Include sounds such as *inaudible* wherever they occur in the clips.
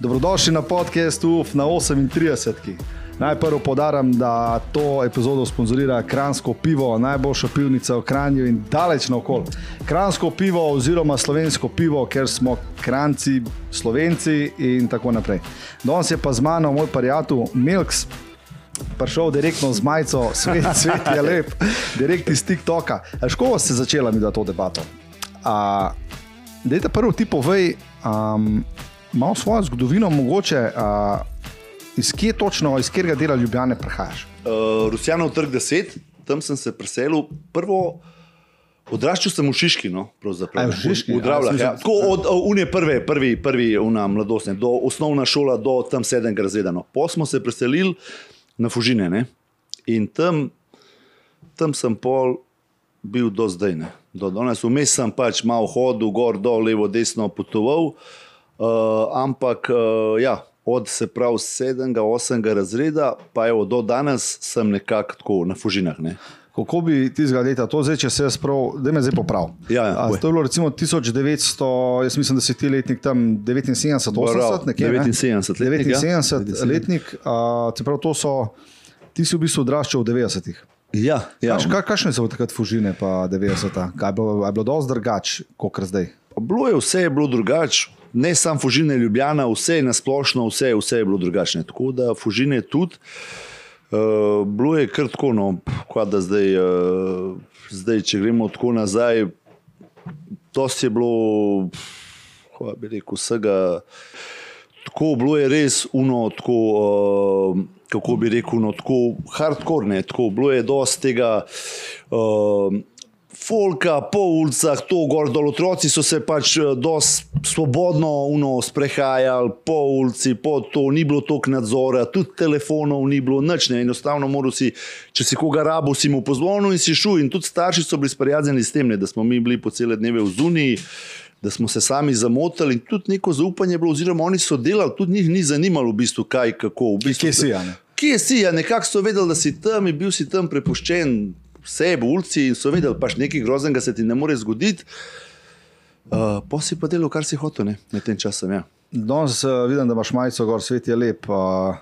Dobrodošli na podkastu na 38. Najprej podaram, da to epizodo sponzorira Kransko pivo, najboljša pivnica v Kranju in daleč naokol. Kransko pivo oziroma slovensko pivo, ker smo kranci, slovenci in tako naprej. Danes je pa z mano moj prijatelj Milks. Prišel direktno z majico, svet, *laughs* svet je lep, direkt iz TikToka. Škoda se začela mi da to debato. Dajte prvo ti povej, um, malo svojo zgodovino, mogoče uh, iz kje točno, iz katerega dela Ljubljana prihajaš? Uh, Rusjanov trg 10, tam sem se preselil. Prvo, odraščal sem v Šiški, no, Aj, v Šiški, v Dravljah. ja, Tako od unije prve, prvi, prvi una mladostne, do osnovna šola, do tam sedmega razreda. No. Po smo se preselili na Fužine ne. in tam, tam sem pol bil do zdaj. Ne. Do danes, vmes sem pač malo hodil, gor, dol, levo, desno potoval, uh, ampak uh, ja, od se pravi sedmega, osmega razreda, pa evo, do danes sem nekako tako na Fužinah. Ne. Kako bi ti zgledal to, zdaj, če se jaz prav, da me zdaj poprav. Ja, ja, to je bilo recimo 1900, jaz mislim, da si ti letnik tam 79, 80, nekje. ne? 79 letnik, ja. 79 letnik, a, se pravi, to so, ti si v bistvu odraščal v 90-ih. Ja, ja. Kaš, ka, kakšne so takrat fužine, pa 90-ta? Kaj je bilo, je bilo dosti drugače, kot zdaj? Bilo je vse je bilo drugače, ne samo Fužine, Ljubljana, vse je nasplošno, vse, vse je bilo drugačne. Tako da Fužine tudi. Uh, bilo je kar tako, no, da zdaj, uh, zdaj, če gremo tako nazaj, to je bilo, kako bi rekel, vsega. Tako bilo je res uno, tako, uh, kako bi rekel, no, tako hardcore, ne, tako bilo je dosti tega. Uh, Folka po ulicah, to gor dol, otroci so se pač dosti svobodno uno, sprehajali po ulici, po to, ni bilo toliko nadzora, tudi telefonov ni bilo, nič ne, enostavno moral si, če si koga rabo, si mu pozvonil in si šel. In tudi starši so bili sprijaznjeni s tem, ne, da smo mi bili po cele dneve v zuniji, da smo se sami zamotili in tudi neko zaupanje je bilo, oziroma oni so delali, tudi njih ni zanimalo v bistvu kaj, kako. V bistvu, Kje si, ne? Kje si, ja, nekako so vedeli, da si tam in bil si tam prepuščen vse v ulici in so vedeli, pač nekaj groznega se ti ne more zgoditi. Uh, pa si pa delal, kar si hotel, ne, med tem časom. Ja. Danes uh, vidim, da imaš majico, gor svet je lep. Uh,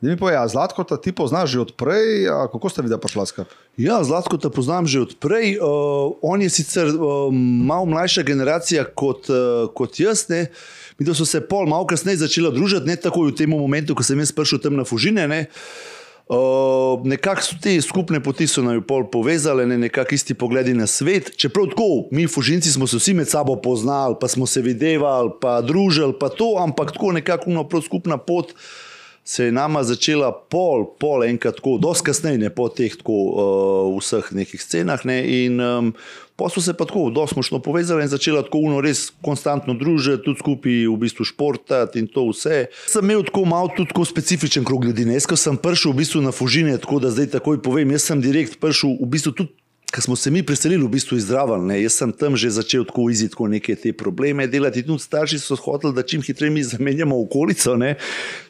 da mi povej, a Zlatko, ta ti poznaš že odprej, a kako ste videli prišla skupaj? Ja, Zlatko te poznam že odprej. Uh, on je sicer uh, malo mlajša generacija kot, uh, kot jaz. Ne. Mi so se pol malo kasneje začela družiti, ne takoj v tem momentu, ko sem jaz prišel tam na Fužine. Ne. Uh, nekako so te skupne poti so naju pol povezale, ne, nekako isti pogledi na svet. Čeprav tako, mi, Fužinci, smo se vsi med sabo poznali, pa smo se videvali, pa družili, pa to, ampak tako nekako no, prav skupna pot se je nama začela pol, pol enkrat tako, dosti kasneje, ne po teh tako uh, vseh nekih scenah. Ne, in um, pa smo se pa tako, dosti močno povezali in začela tako uno res konstantno družiti, tudi skupaj v bistvu športati in to vse. Sem imel tako malo tudi tako specifičen krog ljudi. Ne. Jaz, ko sem prišel v bistvu na Fužine, tako da zdaj takoj povem, jaz sem direkt prišel v bistvu tudi Ker smo se mi preselili v bistvu iz ne, jaz sem tam že začel tako iziti tako neke te probleme delati. Tudi starši so hoteli, da čim hitreje mi zamenjamo okolico, ne,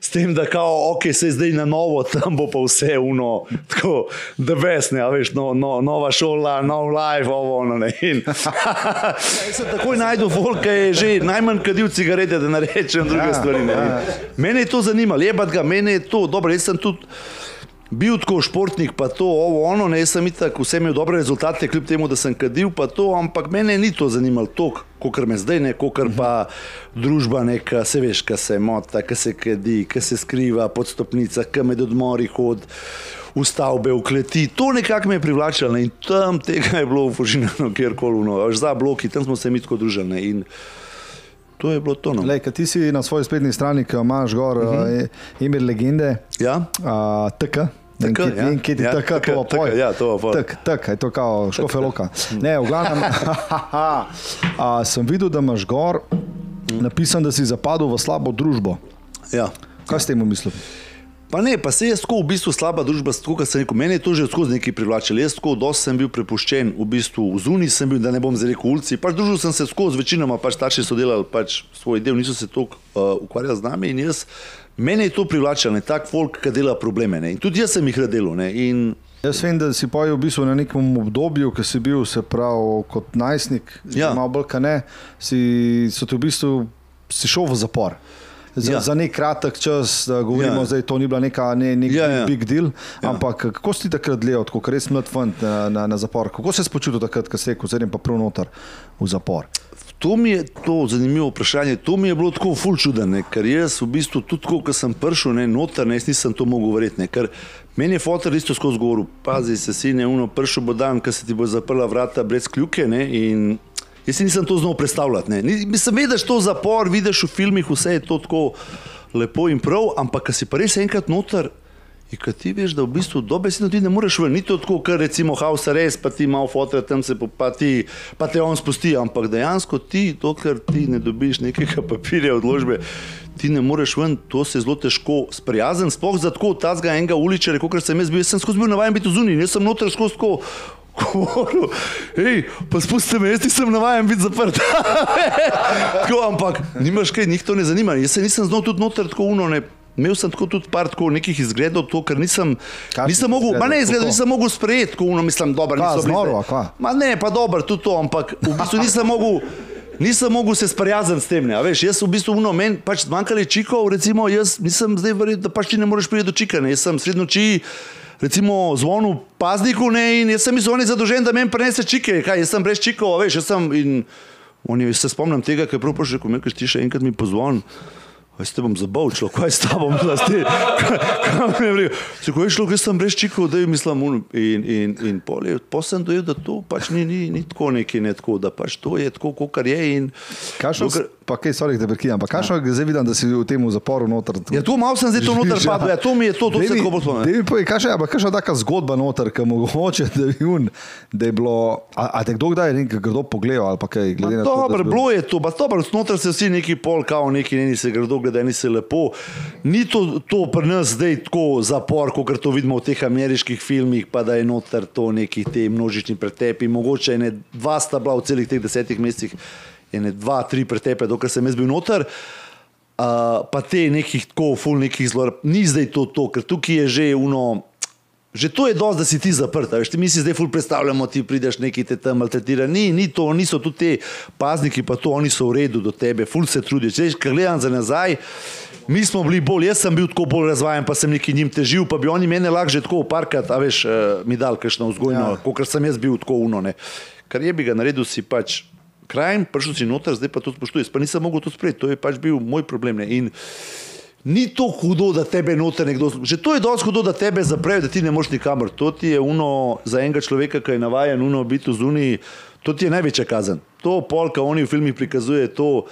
s tem, da kao, ok, se zdaj na novo, tam bo pa vse uno, tako, da best, ne, a veš, no, no, nova šola, nov life, ovo, ono, ne. In, *laughs* sem takoj najdel volka, je že najmanj kadil cigarete, da ne rečem druge Ja, stvari. Ne. ja. Mene je to zanimalo, jebat ga, mene je to, dobro, jaz sem tudi bil tako športnik, pa to, ovo, ono, ne, jaz sem itak, vse imel dobre rezultate, kljub temu, da sem kadil, pa to, ampak mene ni to zanimalo toliko, kot me zdaj, ne, kot pa družba neka, se veš, kaj se mota, kaj se kadi, kaj se skriva pod stopnicah, kaj med odmori hod. V stavbe, v kleti, to nekako me je privlačilo ne, in tam tega je bilo v Fužinu, kjerkoli, no, za bloki, tam smo se mi tako družili. ne, In to je bilo to. No. Lej, ti si na svoji spletni strani, ki imaš gor, uh -huh. ime legende, Ja? uh, TK. In TK, kje ja. in kje ti Ja, tako, TK, poj. ja, to pa poj. Tak, tak, je to kao škofe loka. Ne, v glavnem, *laughs* a, sem videl, da imaš gor napisan, da si zapadel v slabo družbo. Ja. Kaj s tem mislil? Pa ne, pa se je tako v bistvu slaba družba, tako kot sem rekel, meni je to že skozi nekaj privlačilo. Jaz tako dosti sem bil prepuščen, v bistvu v zuni sem bil, da ne bom zdaj rekel ulici. Pač družil sem se skozi, večinoma pač starši so delali pač svoj del, niso se toliko uh, ukvarjali z nami in jaz, meni je to privlačilo, ne tak folk, ki dela probleme. Ne. In tudi jaz sem jih. Ne. In Jaz vem, da si pa v bistvu na nekem obdobju, ki si bil, se pravi, kot najstnik, Ja. malo bolj kaj ne, si, v bistvu si šel v zapor. Za, Ja. za nek kratek čas, da govorimo, Ja. da to ni bila neka ne, nek Ja, ja, ja. ja. big deal. Ja. Ampak kako si takrat gledal, kot res mlad fant na, na, na zapor? Kako se je počutil takrat, ko si rekel, zdaj pa prav noter v zapor? To mi je to zanimivo vprašanje. To mi je bilo tako ful čudno, ker jaz v bistvu tudi ko sem prišel ne, noter, ne, nisem to mogel verjeti. ne, Ker meni je fotor isto skozi govoril, pazi se sine, uno prišel bo dan, ko se ti bo zaprla vrata brez kljuke. Ne, in jaz si nisem to znal predstavljati. Mislim, vidiš to zapor, vidiš v filmih, vse je to tako lepo in prav, ampak ko si pa res enkrat noter. In ko ti veš, da v bistvu dobesedno ti ne moreš ven, ni to tako, ker recimo House Arrest, pa ti malo fotra tam se pa, ti, pa te on spusti, ampak dejansko ti, dokler ti ne dobiš nekega papirja odložbe, ti ne moreš ven, to se zelo težko sprijazen, sploh za tako tazga enega uličarja, kot sem jaz bil, jaz sem skozi bil navajen biti zunaj, jaz sem noter skozi tako. Govoril, hej, pa spusti me, jaz nisem navaden biti zaprt. *laughs* tako, ampak nimaš kaj, njih to ne zanima. Jaz se nisem znal tudi noter tako uno, ne, imel sem tako tudi par tako nekih izgledov, to, ker nisem, Kakšnih nisem mogel, ma ne Kako? nisem mogel sprejeti, tako uno, mislim, dobro, bili znoro, kva? Ma ne, pa dobro, tudi to, ampak v bistvu nisem mogel. Nisem mogel se sprijazniti s tem. Ne, veš, jaz v bistvu uno, meni pač zmanjkali čikov, recimo, jaz nisem zdaj verjel, da pač ti ne moreš priti do čika. Ne. Jaz sem sred noči, recimo, zvonil pazniku ne, in jaz sem mislil, on je zadolžen, da meni prenese čike. Kaj, jaz sem brez čikov, veš, jaz sem in oni se spomnim tega, ker je prav prišel, ko mi je ti še enkrat mi pozvon. Jaz te bom zabavil, človek, kaj je s tabo, *laughs* zlasti. Se ko je šlo, jaz sem brez čikov, da je mislim, un- in, in, in pol je, pol sem dojel, da to pač ni, ni, ni tako neki, ne tako, da pač to je tako, kot je. In, Kakšno, dokler- pa kaj, sorry, da prekinem, pa kakšno, zdaj vidim, da si v tem zaporu noter. Ja, to malo sem zdaj to noter padel, ja, to mi je to, to se spomnim. daj mi povej, Kakšna je, kakšna taka zgodba noter, ki mogoče, da je, un, da je bilo, a, a te kdo kdaj nekaj grdo pogledal ali pa kaj, glede na to, Dobro, bilo je to, pa dobro, znotraj se vsi neki pol, kao neki, ne se grdo gleda, ni se lepo. Ni to, to pri nas zdaj tako zapor, kot to vidimo v teh ameriških filmih, pa da je noter to neki te množični pretepi. Mogoče ene dva sta bila v celih teh desetih mesecih, ene dva, tri pretepe, dokler sem jaz bil noter. Uh, pa te nekih tako, ful nekih zlorab, ni zdaj to, to, ker tukaj je že uno. Že to je dosti, da si ti zaprt. Veš, ti mi si zdaj ful predstavljamo, ti prideš neki te tam maltretira. Ni, ni to, niso tu ti pazniki, pa to oni so v redu do tebe, ful se trudijo. Če kaj gledam za nazaj, mi smo bili bolj, jaz sem bil tako bolj razvajen, pa sem neki njim težil, pa bi oni mene lahko že tako parkrat, a veš, uh, mi dal kakšno vzgojno, ja. kot sem jaz bil tako uno. Ne. Kar je bi ga naredil, si pač kraj, prišel si noter, zdaj pa to spoštuješ. Pa nisem mogel to sprejeti, to je pač bil moj problem. Ne. In Ni to hudo, da tebe noter nekdo. Že to je dosti hudo, da tebe zaprejo, da ti ne moreš nikamor. To ti je uno za enega človeka, ki je navajen uno biti v zuniji, to ti je največja kazen. To polka oni v filmih prikazuje, to,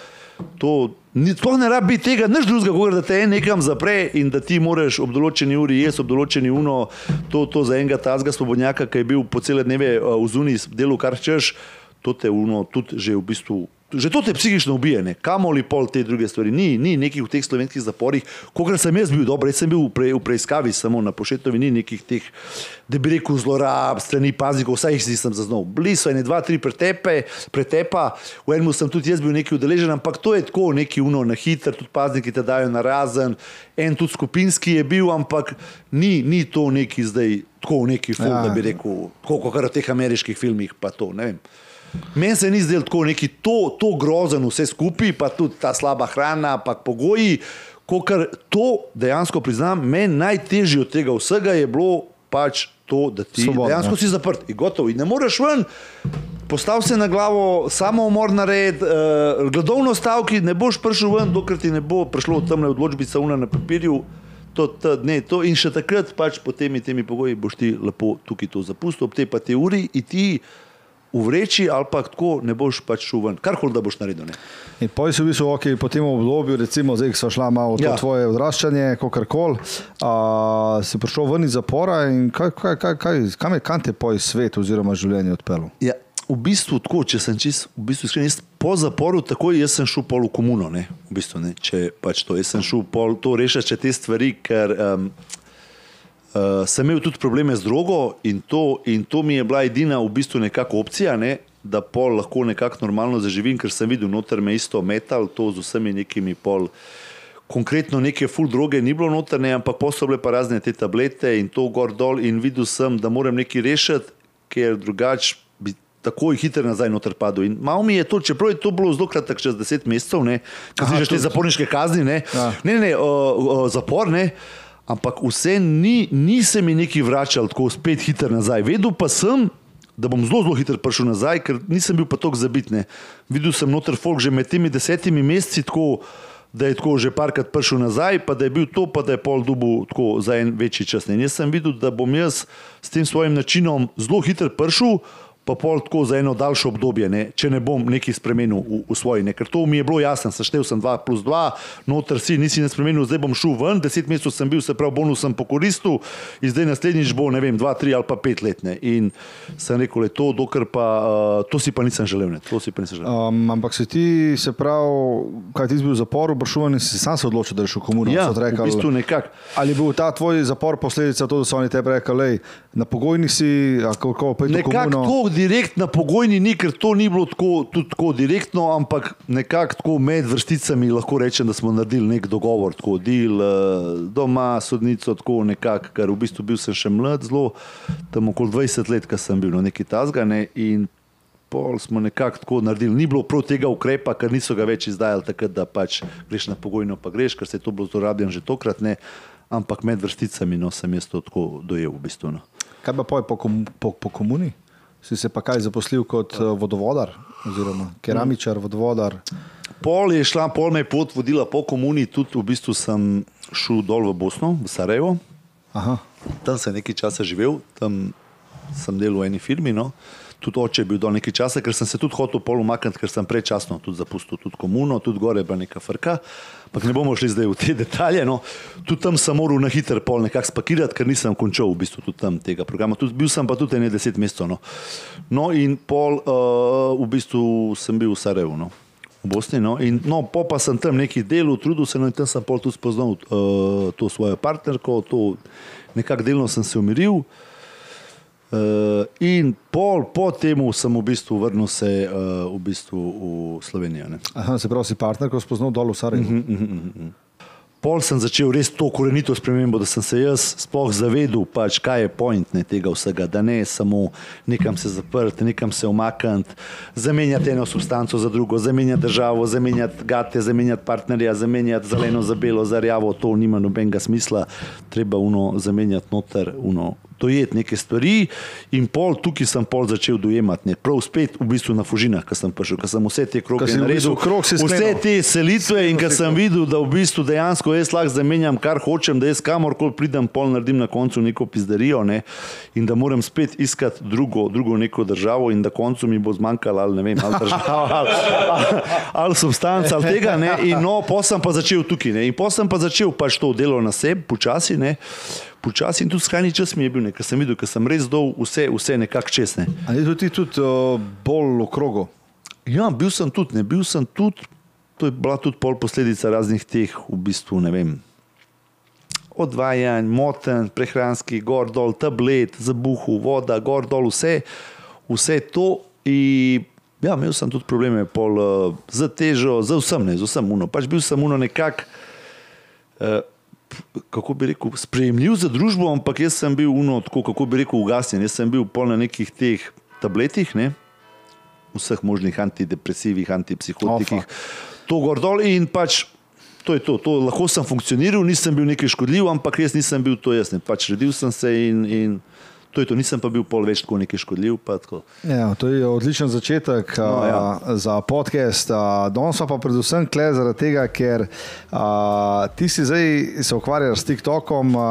to ni, sploh ne rabi tega, nič drugega, kot da te en nekam zapre in da ti moraš ob določeni uri, jaz ob določeni uno, to, to za enega tazga svobodnjaka, ki je bil po cele dneve uh, v zuniji delu, kar češ, to te uno tudi že v bistvu. Že to te psihično ubije, ne? kamoli pol te druge stvari. Ni, ni nekih v teh slovenskih zaporih, kogar sem jaz bil dober, jaz sem bil v, pre, v preiskavi samo na pošetovi, ni nekih teh, da bi rekel, zlorab, strani paznikov, vsaj jih nisem zaznal. Bili so ene, dva, tri pretepe, pretepa, v enem sem tudi jaz bil neki udeležen, ampak to je tako neki uno na hiter, tudi pazniki te dajo na razen, en tudi skupinski je bil, ampak ni, ni to neki zdaj, tako neki ful, Ja. ja. da bi rekel, tako kot v teh ameriških filmih, pa to, ne vem. Meni se ni zdelo tako neki to, to grozen vse skupaj, pa tudi ta slaba hrana, pa pogoji. Kar to dejansko priznam, meni najtežje od tega vsega je bilo pač to, da ti Svobodno, dejansko ja. si zaprt in gotov. In ne moreš ven, postav se na glavo, samo umor nared, uh, gladovno stavki, ne boš prišel ven, dokler ti ne bo prišlo tam na odločbi sauna na papirju. To, to, ne, to, in še takrat, pač po temi, temi pogoji, boš ti lepo tukaj to zapustil, ob te pa te uri in ti v vreči ali pa tako ne boš pač šel ven, karkoli da boš naredil. Ne. In poj si v bistvu, okay, po tem obdobju, recimo, zdaj smo šla malo v to ja. Tvoje odraščanje, kakorkoli, a, si prišel ven iz zapora in kaj, kaj, kaj, kaj, kam je kam te poj svet oziroma življenje odpeljal? Ja, v bistvu tako, če sem čist, v bistvu iskren, jaz po zaporu takoj jaz sem šel pol v komuno, ne, v bistvu ne, če pač to, jaz sem šel pol to rešiti, te stvari, ker um, uh, sem imel tudi probleme z drogo in to, in to mi je bila edina v bistvu nekako opcija, ne, da pol lahko nekako normalno zaživim, ker sem videl noter me isto metal, to z vsemi nekimi pol. Konkretno neke full droge ni bilo notrne, ampak so bile pa razne te tablete in to gor dol in videl sem, da moram nekaj rešiti, ker drugače bi takoj hiter nazaj noter padel. In malo mi je to, čeprav je to bilo zelo kratek, čez 10 mesecev, ne, kaj si že te zaporniške kazni, ne, Ja. ne, ne, ne o, o, zapor, ne. Ampak vse ni, ni se mi neki vračal tako spet hiter nazaj. Vedel pa sem, da bom zelo, zelo hiter prišel nazaj, ker nisem bil pa tako zabitne. Videl sem noter folk že med temi desetimi meseci tako, da je tako že parkrat prišel nazaj, pa da je bil to, pa da je pol dubu tako za en večji čas. Ne. In jaz sem videl, da bom jaz s tem svojim načinom zelo hiter prišel, pa pol tako za eno daljše obdobje, ne, če ne bom nekaj spremenil v, v svoji. Ne. Ker to mi je bilo jasno, seštev sem 2 plus 2, noter si nisi ne spremenil, zdaj bom šel ven, 10 mesecev sem bil, se pravi, bonus sem pokoristil in zdaj naslednjič bo, ne vem, 2, 3 ali pa 5 let. Ne. In sem rekel, le to, dokler pa, uh, to si pa nisem želel. Ne. Si pa nisem želel. Um, ampak si ti, se pravi, kaj ti si bil v zaporu, bršuvan in si sam se odločil, da reš v komuno. Ja, rekli, v bistvu nekako. Ali je bil ta tvoj zapor posledica to, da so oni tebi rekli, na pogojni si, a kako pa je to direkt na pogojni ni, ker to ni bilo tako, tudi tako direktno, ampak nekako tako med vrsticami lahko rečem, da smo naredili nek dogovor, tako del eh, doma, sodnico, tako nekako, ker v bistvu bil sem še mlad, zelo tam okoli 20 let, ko sem bil na neki tazgane in pol smo nekako tako naredili. Ni bilo prav tega ukrepa, ker niso ga več izdajali takrat, da pač greš na pogojno, pa greš, ker se je to bilo zlorabljeno že tokrat, ne. Ampak med vrsticami no, sem jaz to tako dojel v bistvu. No. Kaj pa poj po, kom, po, po komuni? Si se pa kaj zaposlil kot uh, vodovodar, oziroma keramičar, vodovodar? Pol je šla, pol me je pot vodila po komuni, tudi v bistvu sem šel dol v Bosno, v Sarajevo. Aha. Tam sem nekaj časa živel, tam sem delal v eni firmi. No. Tudi oče je bil dol nekaj časa, ker sem se tudi hotel pol umakniti, ker sem prečasno tudi zapustil tudi komuno, tudi gore je bila neka frka. Ampak ne bomo šli zdaj v te detalje. No. Tudi tam sem moral na hiter pol nekako spakirati, ker nisem končal v bistvu tudi tam tega programa. Tudi, bil sem pa tudi ne deset mesecev. No. no in pol uh, v bistvu sem bil v Sarajevu. No. V Bosni, no. In, no, po pa sem tam nekaj delal, trudil se no, in tam sem pol tudi spoznal uh, to svojo partnerko, to nekako delno sem se umiril. Uh, in pol po temu sem v bistvu vrnil se uh, v, bistvu v Slovenijo. Ne. Aha, se pravi, si partner, ko spoznal dol v Sarajevu. Uh Mhm. -huh. Pol sem začel res to korenito spremembo, da sem se jaz sploh zavedel, pač, kaj je point ne, tega vsega, da ne samo nekam se zaprti, nekam se umakniti, zamenjati eno substanco za drugo, zamenjati državo, zamenjati gate, zamenjati partnerja, zamenjati zeleno za belo, za rjavo, to nima nobenega smisla, treba uno zamenjati noter, uno dojeti neke stvari in pol tukaj sem pol začel dojemati, ne, prav spet v bistvu na fužinah, ko sem prišel, ko sem vse te kroge si v naredil, bistvu krog si vse sklenil. te selitve in ko sem videl, da v bistvu dejansko jaz lahko zamenjam, kar hočem, da jaz kamorkoli pridem, pol naredim na koncu neko pizderijo ne, in da moram spet iskati drugo, drugo neko državo in da koncu mi bo zmanjkalo ali ne vem, ali država, *laughs* ali, ali, ali substanca, ali tega. Ne, in no, pa sem pa začel tukaj ne, in pa sem pa začel pač to delo na sebi, počasi. Ne, Počasi in tudi skrajni čas mi je bil, ker sem videl, ker sem res dol vse, vse nekako česne. Ali je ti tudi uh, bolj v krogu? Ja, bil sem tudi, ne, bil sem tudi, to je bila tudi pol posledica raznih teh, v bistvu, ne vem, odvajanj, moten, prehranski, gor dol, tablet, zabuhu, voda, gor dol, vse, vse to. In, ja, imel sem tudi probleme pol, uh, z težo, z vsem, ne, z vsem uno. Pač bil sem uno nekako. Uh, Kako bi rekel, sprejemljiv za družbo, ampak jaz sem bil uno, tako, kako bi rekel, ugasnjen. Jaz sem bil pol na nekih teh tabletih, ne? vseh možnih antidepresivih, antipsihotikih, to gor dol in pač to je to. to. Lahko sem funkcioniral, nisem bil neki škodljiv, ampak res nisem bil to jaz. Ne. Pač redil sem se in, in to je to. Nisem pa bil pol več tako neki škodljiv. tako. Ja, to je odličen začetek no, ja. ja. za podcast. a, Danes pa predvsem kle zaradi tega, ker a, ti si zdaj se ukvarjaš s TikTokom, a,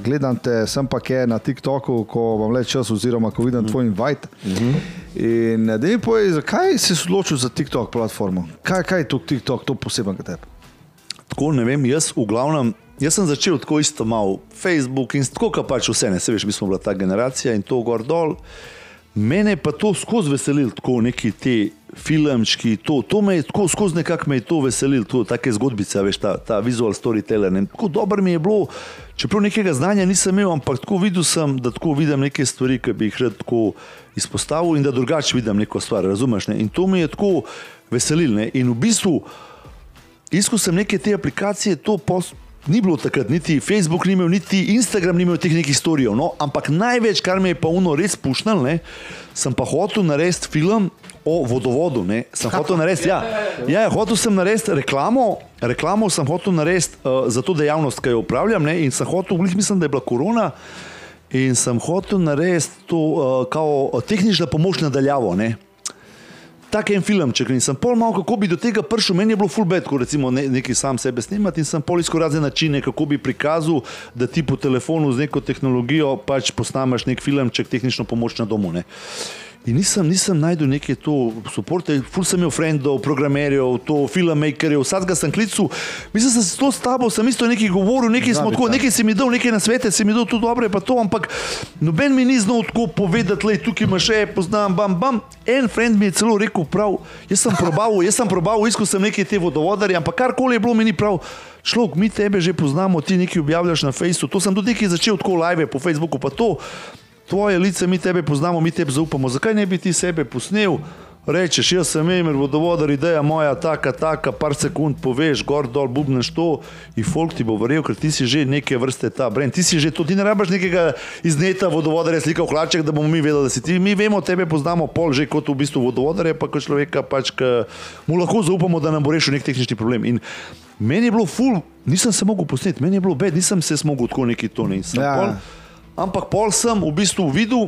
gledam te sem pa kje na TikToku, ko vam le čas, oziroma ko vidim mm. tvoj invite. Mm -hmm. In da mi povej, zakaj si se odločil za TikTok platformo? Kaj, kaj je to TikTok, to poseben za tebe? Tako ne vem, jaz v glavnem. Jaz sem začel tako isto malo Facebook in tako, kot pač vse, ne se veš, mi smo bila ta generacija in to gor dol. Mene pa to skozi veselilo, tako neki ti filmčki, to, to me je tako skozi nekako me je to veselilo, to take zgodbice, veš, ta, ta vizual storyteller. Ne. Tako dobro mi je bilo, čeprav nekega znanja nisem imel, ampak tako videl sem, da tako vidim neke stvari, ki bi jih rad tako izpostavil in da drugače vidim neko stvar, razumeš? Ne. In to me je tako veselilo. ne. In v bistvu Iskal sem neke te aplikacije, to pos, ni bilo takrat, niti Facebook ni imel, niti Instagram ni imel teh nekih storijev. No? Ampak največ, kar me je pa uno res pušnal, ne? sem pa hotel narediti film o vodovodu. Ne? Sem hotel narediti, ja, ja, ja, hotel sem narediti reklamo, reklamo sem hotel narediti uh, za to dejavnost, ki jo upravljam. Ne? In sem hotel, mislim, da je bila korona. In sem hotel narediti to uh, kao tehnična pomoč nadaljavo. Ne? Tak en filmček in sem pol malo, kako bi do tega prišel. Meni je bilo full bed, ko recimo ne, nekaj sam sebe snimati in sem pol iskal razne načine, kako bi prikazal, da ti po telefonu z neko tehnologijo pač posnamaš nek filmček, tehnično pomoč na domu. Ne. In nisem, nisem najdel neke to podpore, ful sem imel frendov, programerjev, to filmmakerjev, vsakega sem klical. Mislim, da sem s tabo sem isto nekaj govoril, nekaj smo tako, nekaj si mi dal, nekaj na svete, si mi dal tudi dobre, pa to, ampak noben mi ni znal tako povedati, le tukaj imaš še, poznam, bam, bam. En friend mi je celo rekel, prav, jaz sem probal, jaz sem probal, iskal sem nekaj te vodovodarje, ampak karkoli je bilo, mi ni prav. Šlok, mi tebe že poznamo, ti nekaj objavljaš na Facebooku, to sem tudi nekaj začel tako live po Facebooku, pa to tvoje lice, mi tebe poznamo, mi tebe zaupamo. Zakaj ne bi ti sebe posnel? Rečeš, jaz sem Emir, vodovodar, ideja moja, taka, taka, par sekund poveš, gor, dol, bubneš to in folk ti bo verjel, ker ti si že neke vrste ta brend. Ti si že to, ti ne rabiš nekega izneta vodovodarja, slika v hlaček, da bomo mi vedeli, da si ti. Mi vemo, tebe poznamo pol že kot v bistvu vodovodarja, pa kot človeka, pač, ki mu lahko zaupamo, da nam bo rešil nek tehnični problem. In meni je bilo ful, nisem se mogel posneti, meni je bilo bed, nisem se mogel tako neki to ne. Ja. Ampak pol sem v bistvu videl,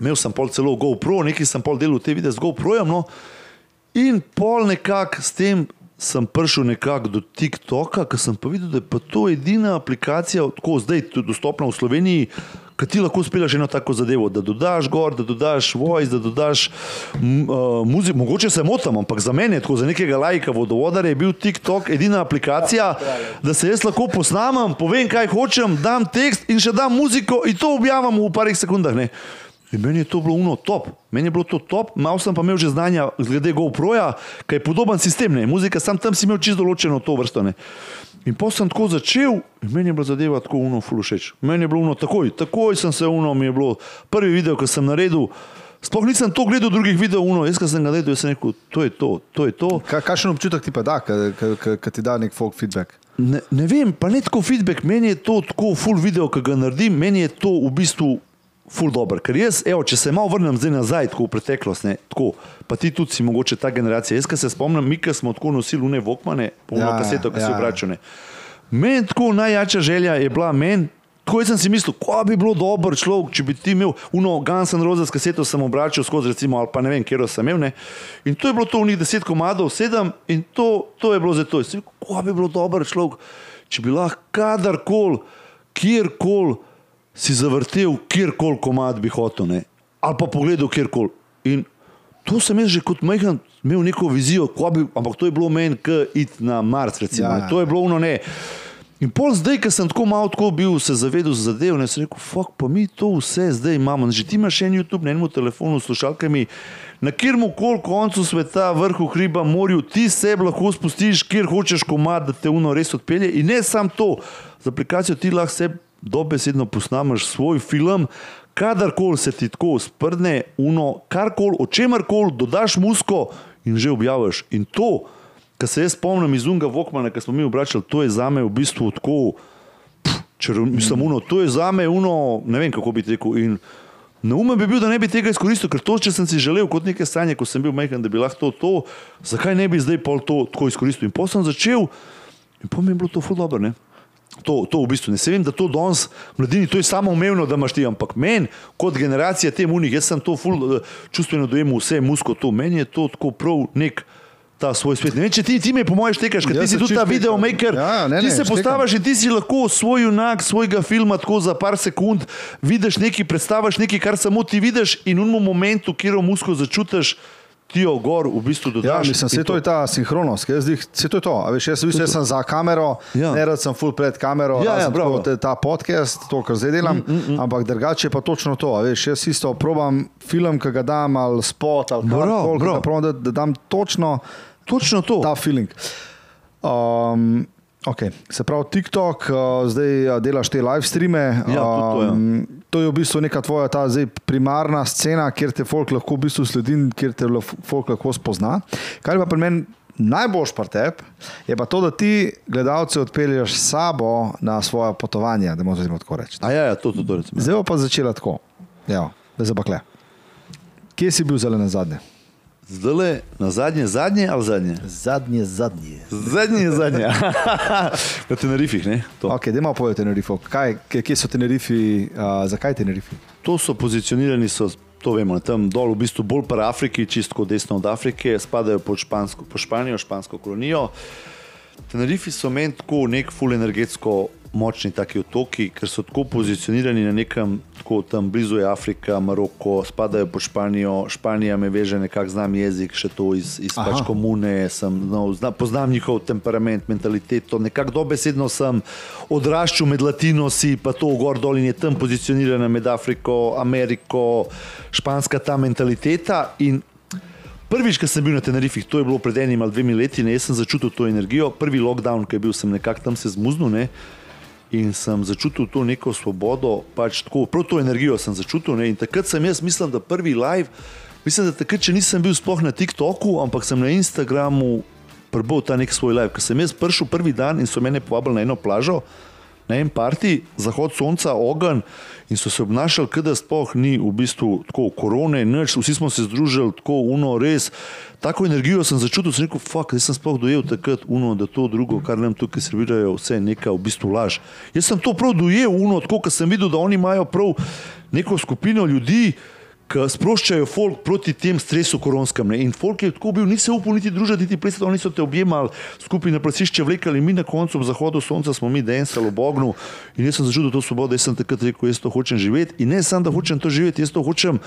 imel sem pol celo GoPro, nekaj sem pol delal te videe z GoProjem. No, in pol nekako s tem sem prišel nekako do TikToka, ker sem pa videl, da je pa to edina aplikacija, tako zdaj dostopna v Sloveniji, ki ti lahko spelaš eno tako zadevo, da dodaš gor, da dodaš voice, da dodaš uh, muziko. Mogoče se motam, ampak za mene, tako za nekega lajka vodovodara, je bil TikTok edina aplikacija, da se jaz lahko posnamem, povem, kaj hočem, dam tekst in še dam muziko in to objavim v parih sekundah. Ne. In meni je to bilo uno top, meni je bilo to top, malo sem pa imel že znanja glede GoPro-ja, kaj je podoben sistem, ne. muzika, sam tam si imel čisto določeno to vrsto. Ne. In potem sem tako začel, in meni je bila zadeva tako uno, fulušeč. Meni je bilo uno, takoj, takoj sem se uno, mi je bilo prvi video, ki sem naredil. Sploh nisem to gledal drugih videov, uno, jaz sem ga gledal, jaz sem rekel, to je to, to je to. Kakšen občutek ti pa da, ki ti da nek folk feedback? Ne, ne vem, pa ne tako feedback, meni je to tako full video, ki ga naredim, meni je to v bistvu ful dobro. Ker jaz, evo, če se malo vrnem zdaj nazaj, tako v preteklost, ne, tako, pa ti tudi si mogoče ta generacija. Jaz, ki se spomnim, mi, ki smo tako nosili une vokmane, polno ja, kaseto, ki ja. so obračune. Meni tako najjača želja je bila meni. Tako sem si mislil, ko bi bilo dobro človek, če bi ti imel uno Guns N' Roses kaseto, sem obračal skozi, recimo, ali pa ne vem, kje sem imel. Ne? In to je bilo to v njih deset komadov, sedem, in to, to je bilo za to. Ko bi bilo dobro človek, če bi lahko kadarkoli, kjerkoli si zavrtel, kjerkoli komad bi hotel, ne? ali pa pogledal kjerkoli. In to sem jaz že kot majhen imel neko vizijo, bi, ampak to je bilo meni, ki id na Mars, recimo. Ja, ja. To je bilo ono ne. In pol zdaj, ker sem tako malo tako bil, se zavedel za zadev, ne sem rekel, fuck, pa mi to vse zdaj imamo. Že ti imaš en YouTube na enem telefonu, slušalkami, na kjermu kol koncu sveta, vrhu hriba, morju, ti se lahko spustiš, kjer hočeš komad, da te uno res odpelje. In ne samo to, z aplikacijo ti lahko se dobesedno posnameš svoj film, kadarkoli se ti tako sprdne, uno, karkoli, o čemarkoli, dodaš musko in že objaviš. In to, kar se jaz spomnim iz Unga Vokmana, ki smo mi obračali, to je za me v bistvu tako, mislim, uno, to je za me uno, ne vem kako bi rekel. In na umu bi bil, da ne bi tega izkoristil, ker to, če sem si želel kot neke sanje, ko sem bil majhen, da bi lahko to, to, zakaj ne bi zdaj pol to tako izkoristil. In potem sem začel in potem mi je bilo to ful dobro, ne? To, to v bistvu ne. Se vem, da to danes mladini, to je samo umevno, da imaš ti, ampak meni, kot generacija te munih, jaz sem to ful, eh, čustveno dojemal vse musko to, meni je to tako prav nek ta svoj svet. Ne vem, če ti, ti me po mojem štekaš, ker ti si tudi ta videomaker, ja, ne, ne, ti se postaviš in ti si lahko svoj junak svojega filma tako za par sekund vidiš nekaj, predstaviš nekaj, kar samo ti vidiš in v momentu, kjer musko začutiš, ti jo gor v bistvu dodaš. Ja, mislim, se to je ta sinhronost, se to je to. Veš, jaz, veš, jaz sem za kamero, ja. ne rad sem full pred kamero, ja, ja, tako, te, ta podcast, to, kar zdaj delam, mm, mm, mm. ampak drugače je pa točno to. Veš, jaz isto probam film, ki ga dam ali spot ali karkoli, da, da dam točno, točno to. Ta feeling. Um, Okay. Se pravi, TikTok, uh, zdaj uh, delaš te live streame. Ja, to, ja. Um, to je v bistvu neka tvoja ta primarna scena, kjer te folk lahko v bistvu sledi, kjer te folk lahko spozna. Kar pa pri meni najboljš pa tep, je pa to, da ti gledalce odpelješ s sabo na svoje potovanje, da moramo tako reči. A ja, ja to, to, to recimo. Zdaj pa začela tako. Ja, zdaj pa kle. Kje si bil zelo na zadnje? Zdaj le na zadnje, zadnje ali zadnje? Zadnje, zadnje. Zadnje, zadnje. *laughs* na Tenerifih, ne? To. Okay, Dajmo povedati o Tenerifu. Kaj, kje so Tenerifi, uh, zakaj Tenerifi? to so pozicionirani, so, to vemo, tam dol, v bistvu bolj pri Afriki, čisto desno od Afrike, spadajo pod, špansko, pod Španijo, špansko kolonijo. Tenerifi so meni tako nek full energetsko močni taki otoki, ker so tako pozicionirani na nekem, tako tam blizu je Afrika, Maroko, spadajo pod Španijo, Španija me veže nekako znam jezik, še to iz, iz pač komune, sem, no, zna, poznam njihov temperament, mentaliteto, nekako dobesedno sem odraščal med Latinosi, pa to gor dol in je tam pozicionirana med Afriko, Ameriko, španska ta mentaliteta in Prvič, ko sem bil na Tenerifih, to je bilo pred enim ali dvemi leti, ne, jaz sem začutil to energijo. Prvi lockdown, ki je bil, sem nekako tam se zmuznil ne, in sem začutil to neko svobodo, pač tako, prav to energijo sem začutil. Ne, in takrat sem jaz mislil, da prvi live, mislim, da takrat, če nisem bil sploh na TikToku, ampak sem na Instagramu prebral ta nek svoj live, ker sem jaz prišel prvi dan in so mene povabili na eno plažo. Na enem parti, zahod sonca, ogen, in so se obnašali, kot da sploh ni v bistvu tako korone, nič, vsi smo se združili tako, uno, res. Tako energijo sem začutil, sem rekel, fuck, jaz sem sploh dojel takrat, uno, da to drugo, kar nam tukaj servirajo, vse je neka v bistvu laž. Jaz sem to prav dojel, uno, tako, ker sem videl, da oni imajo prav neko skupino ljudi, ki sproščajo folk proti tem stresu koronskem. Ne? In folk je tako bil, ni se upal niti družiti, niti plesati, oni so te objemali, skupaj na plesišče vlekali, mi na koncu ob zahodu sonca smo mi densali v Bognu in jaz sem začutil to svobodo, jaz sem takrat rekel, jaz to hočem živeti in ne samo, da hočem to živeti, jaz to hočem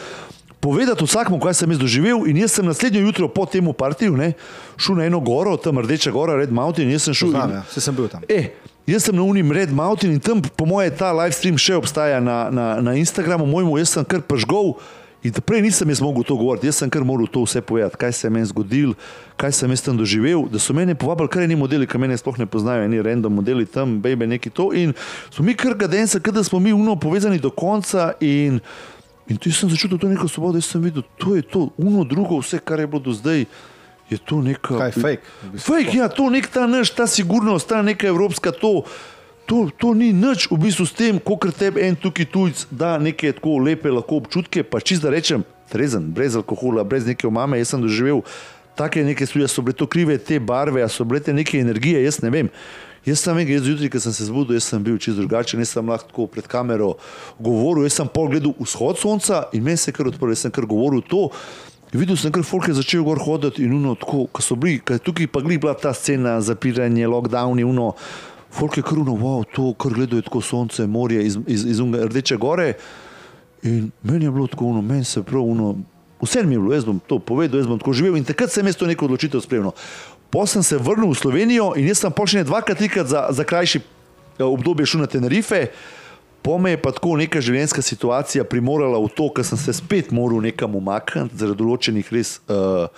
povedati vsakmu, kaj sem jaz doživel in jaz sem naslednjo jutro po tem partiju ne, šel na eno goro, tam rdeča gora, Red Mountain, jaz sem šel. Znam, ja. Vse sem bil tam. E, Jaz sem na unim Red Mountain in tam, po moje, ta live stream še obstaja na, na, na Instagramu, mojemu, jaz sem kar pržgov. In prej nisem jaz mogel to govoriti, jaz sem kar moral to vse povedati, kaj se je meni zgodilo, kaj sem jaz tam doživel. Da so meni povabili kar eni modeli, ki mene sploh ne poznajo, eni random modeli tam, bebe neki to. In so mi kar gadenca, da smo mi uno povezani do konca. In, in tu sem začutil to neko svobodo, jaz sem videl, to je to, uno drugo, vse, kar je bilo do zdaj. Je to neka. Kaj je fake? Fake, ja, to nek ta naš, ta sigurnost, ta neka evropska to. To, to ni nič v bistvu s tem, koliko tebi en tukaj tujc da neke tako lepe občutke, pa čist da rečem, trezen, brez alkohola, brez neke omame, jaz sem doživel take neke stvari, so bile to krive te barve, so bile te neke energije, jaz ne vem. Jaz sem vem, jaz zjutraj, ko sem se zbudil, jaz sem bil čist drugačen, jaz sem lahko pred kamero govoril, jaz sem pol gledal vzhod sonca in meni se je kar odprl, jaz sem kar govoril to. Videl sem, ker folk je začel gor hoditi in uno, tako, ko so bili, tukaj pa gli bila ta scena, zapiranje, lockdowni, uno, folk je kruno, wow, to, kar gledajo tako sonce, morje iz, iz, iz Rdeče gore. In meni je bilo tako, uno, meni se prav, uno, vse mi je bilo, jaz bom to povedal, jaz bom tako živel in takrat sem jaz to neko odločitev spremljal. Potem sem se vrnil v Slovenijo in jaz sem počel dvakrat, trikrat za, za krajši obdobje šel na Tenerife. Po me je pa tako neka življenjska situacija primorala v to, ker sem se spet moral nekam umakniti zaradi določenih res uh,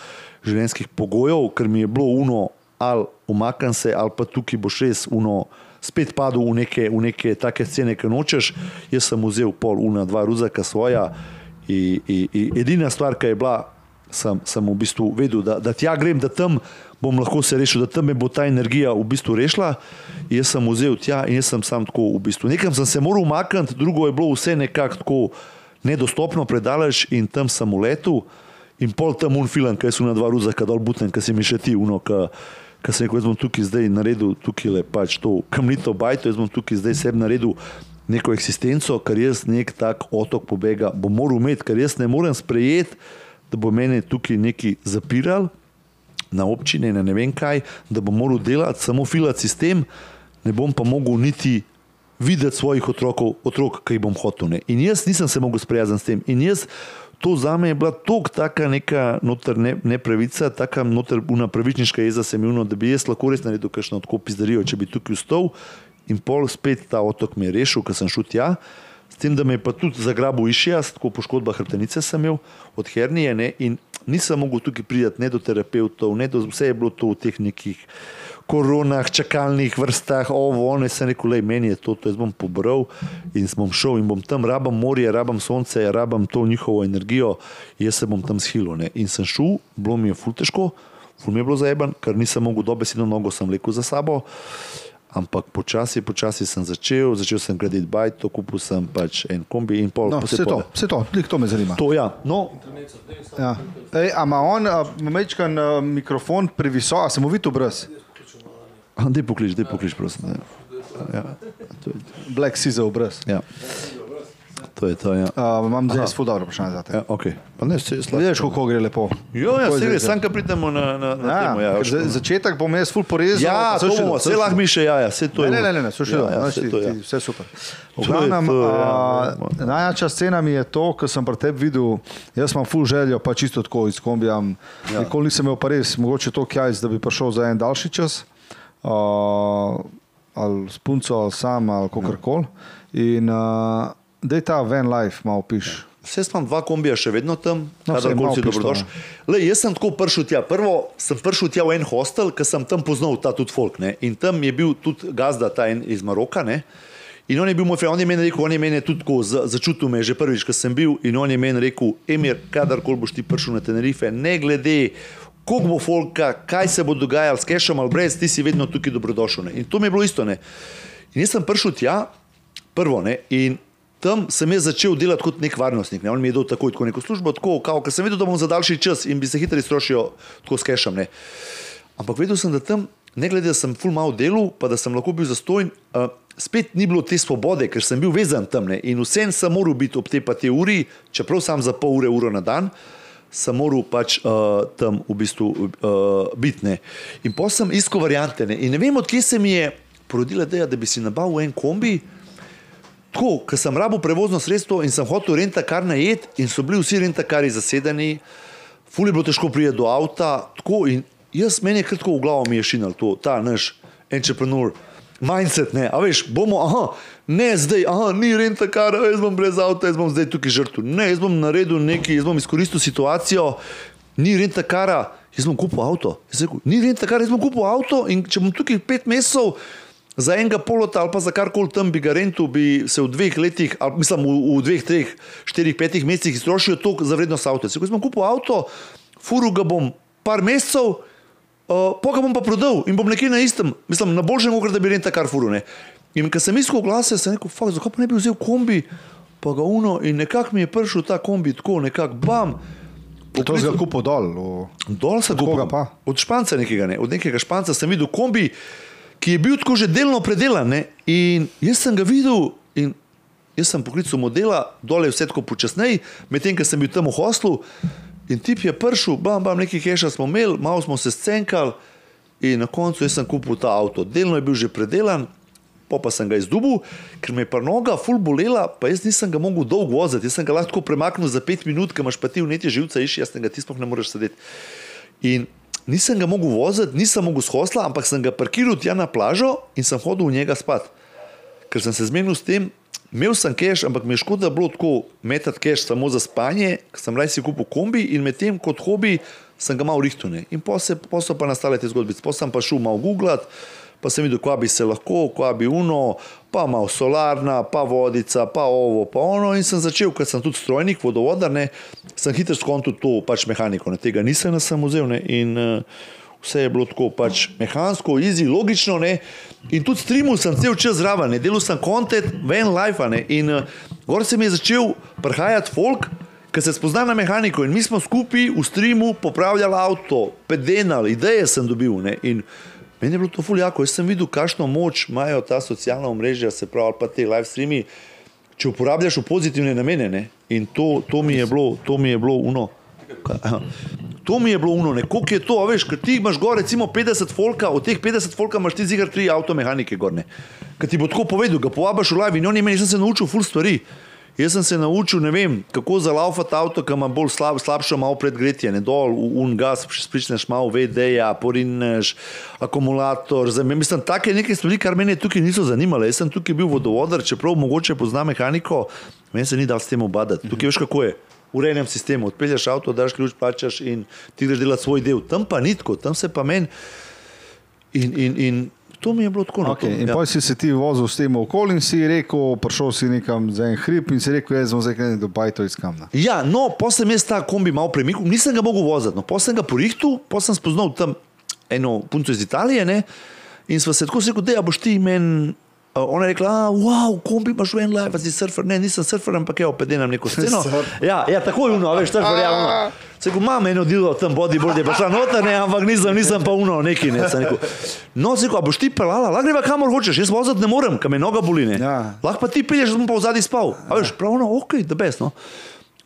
življenjskih pogojev, ker mi je bilo uno, ali umaknem se, ali pa tukaj boš res uno, spet padel v neke, v neke take scene, ki nočeš. Jaz sem vzel pol una, dva ruzaka svoja in, in, in edina stvar, ki je bila, sem, sem v bistvu vedel, da, da tja grem, da tam bom lahko se rešil, da tam me bo ta energija v bistvu rešila. Jaz sem vzel tja in jaz sem sam tako v bistvu. Nekam sem se moral umakniti, drugo je bilo vse nekako tako nedostopno, predaleč in tam sem v letu. In pol tam un film, kaj so na dva ruzaka dol buten, kaj si mi še ti, uno, kaj sem rekel, jaz bom tukaj zdaj naredil, tukaj le pač to kamnito bajto, jaz bom tukaj zdaj sebi naredil neko eksistenco, ker jaz nek tak otok pobega bom moral imeti, ker jaz ne morem sprejeti, da bo mene tukaj neki zapiral na občine, na ne vem kaj, da bom moral delati samo filat sistem, ne bom pa mogel niti videti svojih otrokov, otrok, ki jih bom hotel. Ne. In jaz nisem se mogel sprijazniti s tem. In jaz, to za me je bila tako taka neka noter ne, nepravica, taka noter una pravičniška jeza sem imel, da bi jaz lahko res naredil kakšno tako pizdarijo, če bi tukaj vstal in pol spet ta otok mi je rešil, ker sem šel tja. S tem, da me je pa tudi zagrabil išjas, tako poškodba hrbtenice sem imel od hernije ne, in nisem mogel tukaj priti ne do terapeutov, ne do vse je bilo to v teh nekih koronah, čakalnih vrstah, ovo, ono, sem rekel, le meni je to, to jaz bom pobral in bom šel in bom tam, rabam morje, rabam sonce, rabam to njihovo energijo, jaz se bom tam schilo. Ne. In sem šel, bilo mi je ful težko, ful mi je bilo zaeben, ker nisem mogel dobesedno nogo sem vlekel za sabo. Ampak počasi, počasi sem začel, začel sem graditi bajt, to kupil sem pač en kombi in pol. No, vse to, vse to, lik to me zanima. To, ja. No, Ja. Ej, a ima on mečkan uh, mikrofon previsok, a se mu vidi obraz? Dej poklič, dej poklič, prosim. Ja. Ja. To je, Black Caesar obraz. ja. to je to, ja. Uh, imam zdaj zelo dobro vprašanje za te. ja okay. Pa ne, se slabo. Vidiš, kako gre lepo. Jo, ja, se za- sam, ko pridemo na, na, na Ja, temo. Ja, za, začetek bom jaz ful porezal. ja to bomo, vse lahko mi še, ja, ja, vse to je. Ne, ne, ne, ne, slušaj, ja, ja, ja, vse to, ja. vse super. To je Glavnem, to, ja. a, najjača scena mi je to, kar sem pri tebi videl. Jaz imam ful željo, pa čisto tako iz kombija. Ja. Nikoli nisem imel pa res, mogoče to kjaj, da bi prišel za en daljši čas. Uh, ali s punco, sam, ali kako koli. In uh, da je ta van life, malo piš. Vse imam dva kombija še vedno tam, No, no, kadarkoli si to, dobrodošel. Le, jaz sem tako prišel tja. Prvo sem prišel tja v en hostel, ker sem tam poznal ta tudi folk. Ne? In tam je bil tudi gazda, ta en iz Maroka. Ne? In on je bil moj friend, on je meni rekel, on je meni tudi tako za- začutil me že prvič, ko sem bil. In on je meni rekel, Emir, kadarkoli boš ti prišel na Tenerife, ne glede. Koliko bo folka, kaj se bo dogajalo, s kešom ali brez, ti si vedno tukaj dobrodošel. Ne? In to mi je bilo isto. Ne? In jaz sem prišel tja, prvo, ne? in tam sem jaz začel delati kot nek varnostnik. Ne? On mi je dal takoj tako neko službo, tako, kao, ker sem vedel, da bom za daljši čas in bi se hitro iztrošil tako s kešom. Ne? Ampak vedel sem, da tam, ne glede, da sem full malo delal, pa da sem lahko bil zastojen, uh, spet ni bilo te svobode, ker sem bil vezan tam ne? in vsem sem moral biti ob te pa te uri, čeprav sam za pol ure, uro na dan. Sem moral pač uh, tam v bistvu uh, biti. ne. In pa sem iskal variante. Ne? Ne vem, odkje se mi je porodila ideja, da bi si nabavil en kombi, Tako, ker sem rabo prevozno sredstvo in sem hotel renta kar najet, in so bili vsi renta kari zasedeni, fuli bilo težko priti do avta. Tako, in jaz meni je kratko v glavo mi je šinil to, ta naš entrepreneur. Mindset, ne, a veš, bomo, aha, ne zdaj, aha, ni renta kar, jaz bom brez avta, jaz bom zdaj tukaj žrtev. Ne, jaz bom naredil nekaj, jaz bom izkoristil situacijo, ni renta kara, jaz bom kupil avto. Jaz rekel, ni renta kara, jaz bom kupil avto in če bom tukaj pet mesecev, za enega polota ali pa za karkoli tam bi ga rentu, bi se v dveh letih, ali mislim v, v dveh, treh, štirih, petih mesecih iztrošil to za vrednost avta. Se, ko sem kupil avto, furu ga bom par mesecev, uh, pa ga bom pa prodal in bom nekje na istem, mislim na boljšem, kot da bi renta kar furu. Ne. In ko sem iskal glase, sem rekel, fakt, zakaj pa ne bi vzel kombi, pa ga uno in nekako mi je prišel ta kombi tako, nekako bam. To si ga kupil dol. v- Dol sem kupil. Od španca nekega, ne. od nekega španca sem videl kombi, ki je bil tako že delno predelan. Ne. In jaz sem ga videl in jaz sem poklical modela, dole je vse tako počasneje, medtem ko sem bil tam v hostlu. In tip je prišel, bam, bam, nekaj keša smo imeli, malo smo se scenkali in na koncu jaz sem kupil ta avto. Delno je bil že predelan, pa pa sem ga izdubil, ker me je pa noga ful bolela, pa jaz nisem ga mogel dolgo voziti. Jaz sem ga lahko premaknil za pet minut, ker imaš pa ti vnetje živca, iš, jaz ga ti sploh ne moreš sedeti. In nisem ga mogel voziti, nisem mogel shosla, ampak sem ga parkiral tja na plažo in sem hodil v njega spat. Ker sem se zmenil s tem, imel sem keš, ampak mi je škoda bilo tako metati keš samo za spanje, ker sem raje si kupil kombi in medtem kot hobi sem ga malo rihtel. ne. In pa so pa nastale te zgodbice. Pa sem pa šel malo googlat, pa sem videl, kva bi se lahko, kva bi uno, pa malo solarna, pa vodica, pa ovo, pa ono. In sem začel, ker sem tudi strojnik, vodovodar, ne, sem hitro skontil to pač mehaniko. Ne. Tega nisem na sem vzel. Ne. In uh, vse je bilo tako pač mehansko, easy, logično. Ne. In tudi streamil sem cel čas zraven, ne. delal sem kontent, ven life. Ne. In uh, gor se mi je začel prihajati folk. Ker se spozna na mehaniko in mi smo skupaj v streamu popravljali avto, pedenali, ideje sem dobil. Ne? In meni je bilo to fuljako, jaz sem videl, kakšno moč imajo ta socialna omrežja, se pravi, pa te live streami, če uporabljaš v pozitivne namene. Ne? In to, to mi bilo, to mi je bilo uno. To mi je bilo uno, koliko je to, veš, ker ti imaš gor recimo 50 folka, od teh 50 folka imaš ti zigar tri avtomehanike gorne. Ker ti bo tako povedal, ga povabiš v live in on je meni, sem se naučil full stvari. Jaz sem se naučil, ne vem, kako zalaufati avto, ki ima bolj slab, slabšo malo predgretje, ne dol, un gas, spričneš malo VD-ja, porineš akumulator. Zdaj, mislim, take neke stvari, kar mene tukaj niso zanimale. Jaz sem tukaj bil vodovodar, čeprav mogoče pozna mehaniko, meni se ni dal s tem obadati. Tukaj veš kako je. Urejenem sistemu, odpelješ avto, daš ključ, plačaš in ti greš delati svoj del. Tam pa nitko, tam se pa meni. In, in, in To mi je bilo tako Okay. In ja. potem si se ti vozil s tem okoli in si rekel, prišel si nekam za en hrib in si rekel, jaz sem zdaj nekaj do Bajto iz Kamna. Ja, no, pa sem jaz ta kombi malo premikal, nisem ga mogel voziti, no, pa sem ga porihtel, pa sem spoznal tam eno punco iz Italije ne, in sva se tako rekel, da boš ti meni. Uh, ona je rekla, wow, kombi imaš v en live, si surfer. Ne, nisem surfer, ampak je opet delam neko sceno. ja, ja, tako je uno, veš, surfer, ja, uno. Se ko imam eno delo, tam bodyboard je pa šla noter, ne, ampak nisem, nisem pa uno, neki ne. sem rekel. No, se ko, a boš ti pelala, lahko greva kamor hočeš, jaz voziti ne morem, kam me noga boli, ne. Ja. Lahko pa ti pelješ, da bom pa v zadnji spal. A veš, pravno, ok, da best, no.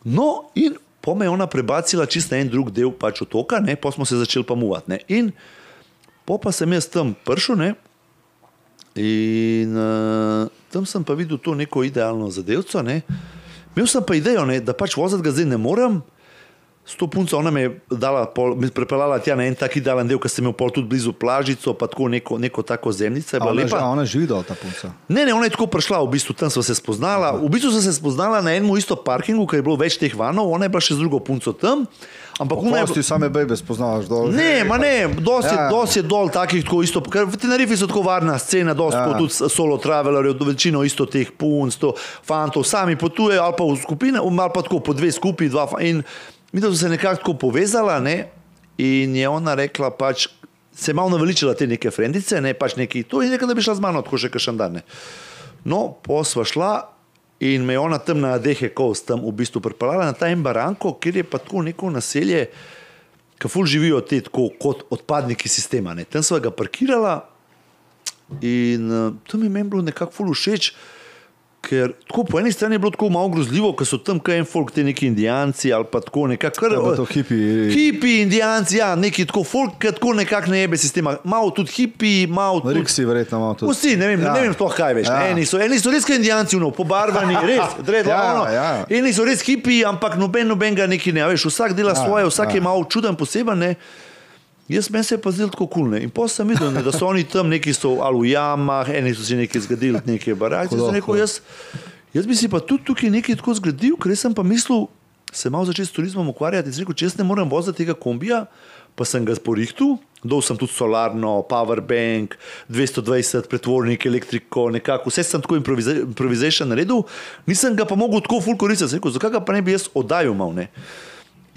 No, in po me je ona prebacila čisto en drug del pač otoka, ne, pa smo se začeli pa muvati. ne. In po pa sem jaz tam prišel, ne, in uh, tam sem pa videl to neko idealno zadevco. Ne. Imel sem pa idejo, ne, da pač voziti ga zdaj ne morem. S to punco ona me je dala, pol, me prepeljala tja na en tak idealen del, ker sem imel pol tudi blizu plažico, pa tako neko, neko tako zemljice. je ona, lepa. a ona živi dol, ta punca. Ne, ne, ona je tako prišla, v bistvu tam smo se spoznala. V bistvu smo se spoznala na enem isto parkingu, ker je bilo več teh vanov, ona je bila še z drugo punco tam. Ampak ona je Ti same bebe spoznavaš dol. Ne, ma ne, dosti, Ja. dosti je dol takih tako isto, ker v Tenerifi so tako varna scena, dosti Ja. tudi solo travelerjev, večino isto teh punc, to fantov, sami potujejo ali pa v skupine, ali pa tako po dve skupaj, dva in mi so se nekako tako povezala, ne, in je ona rekla pač, se je malo naveličila te neke frendice, ne, pač neki, to je nekaj, da bi šla z mano, tako še kakšen dan, ne. No, pa sva šla in me je ona tam na Dehe Coast tam v bistvu pripeljala na ta en baranko, kjer je pa tako neko naselje, ki ful živijo te tako kot odpadniki sistema. Ne. Tam sva ga parkirala in uh, to mi je meni bilo nekako ful všeč. Ker tako po eni strani je bilo tako malo grozljivo, ker so tam kaj en folk, te neki indijanci ali pa tako nekako. Pa to hipi- Hipi, indijanci, ja, neki tako folk, ki tako nekako ne jebe sistema. Malo tudi hipi, malo tudi. Riksi verjetno malo tudi. Vsi, ne vem, Ja. ne vem sploh kaj več. Ja. Eni, so, eni so res kot indijanci, no, pobarvani, *laughs* res, dredo, Ja, ono. ja. Eni so res hipi, ampak noben, noben ga neki ne. Veš, vsak dela Ja, svoje, vsak ja. je malo čuden, poseben. Ne. Jaz meni se je pa zdelo tako kulne. In potem sem videl, ne, da so oni tam, neki so ali v jamah, eni so si nekaj zgradili, neke barake. Jaz rekel, jaz, jaz bi si pa tudi tukaj nekaj tako zgradil, ker sem pa mislil, se malo začeti s turizmom ukvarjati. Rekel, če jaz ne morem voziti tega kombija, pa sem ga sporihtu, dol sem tudi solarno, powerbank, 220 pretvornik, elektriko, nekako, vse sem tako improviza- improvisation naredil, nisem ga pa mogel tako full koristiti. Sem Rekel, zakaj ga pa ne bi jaz oddajal mal, ne?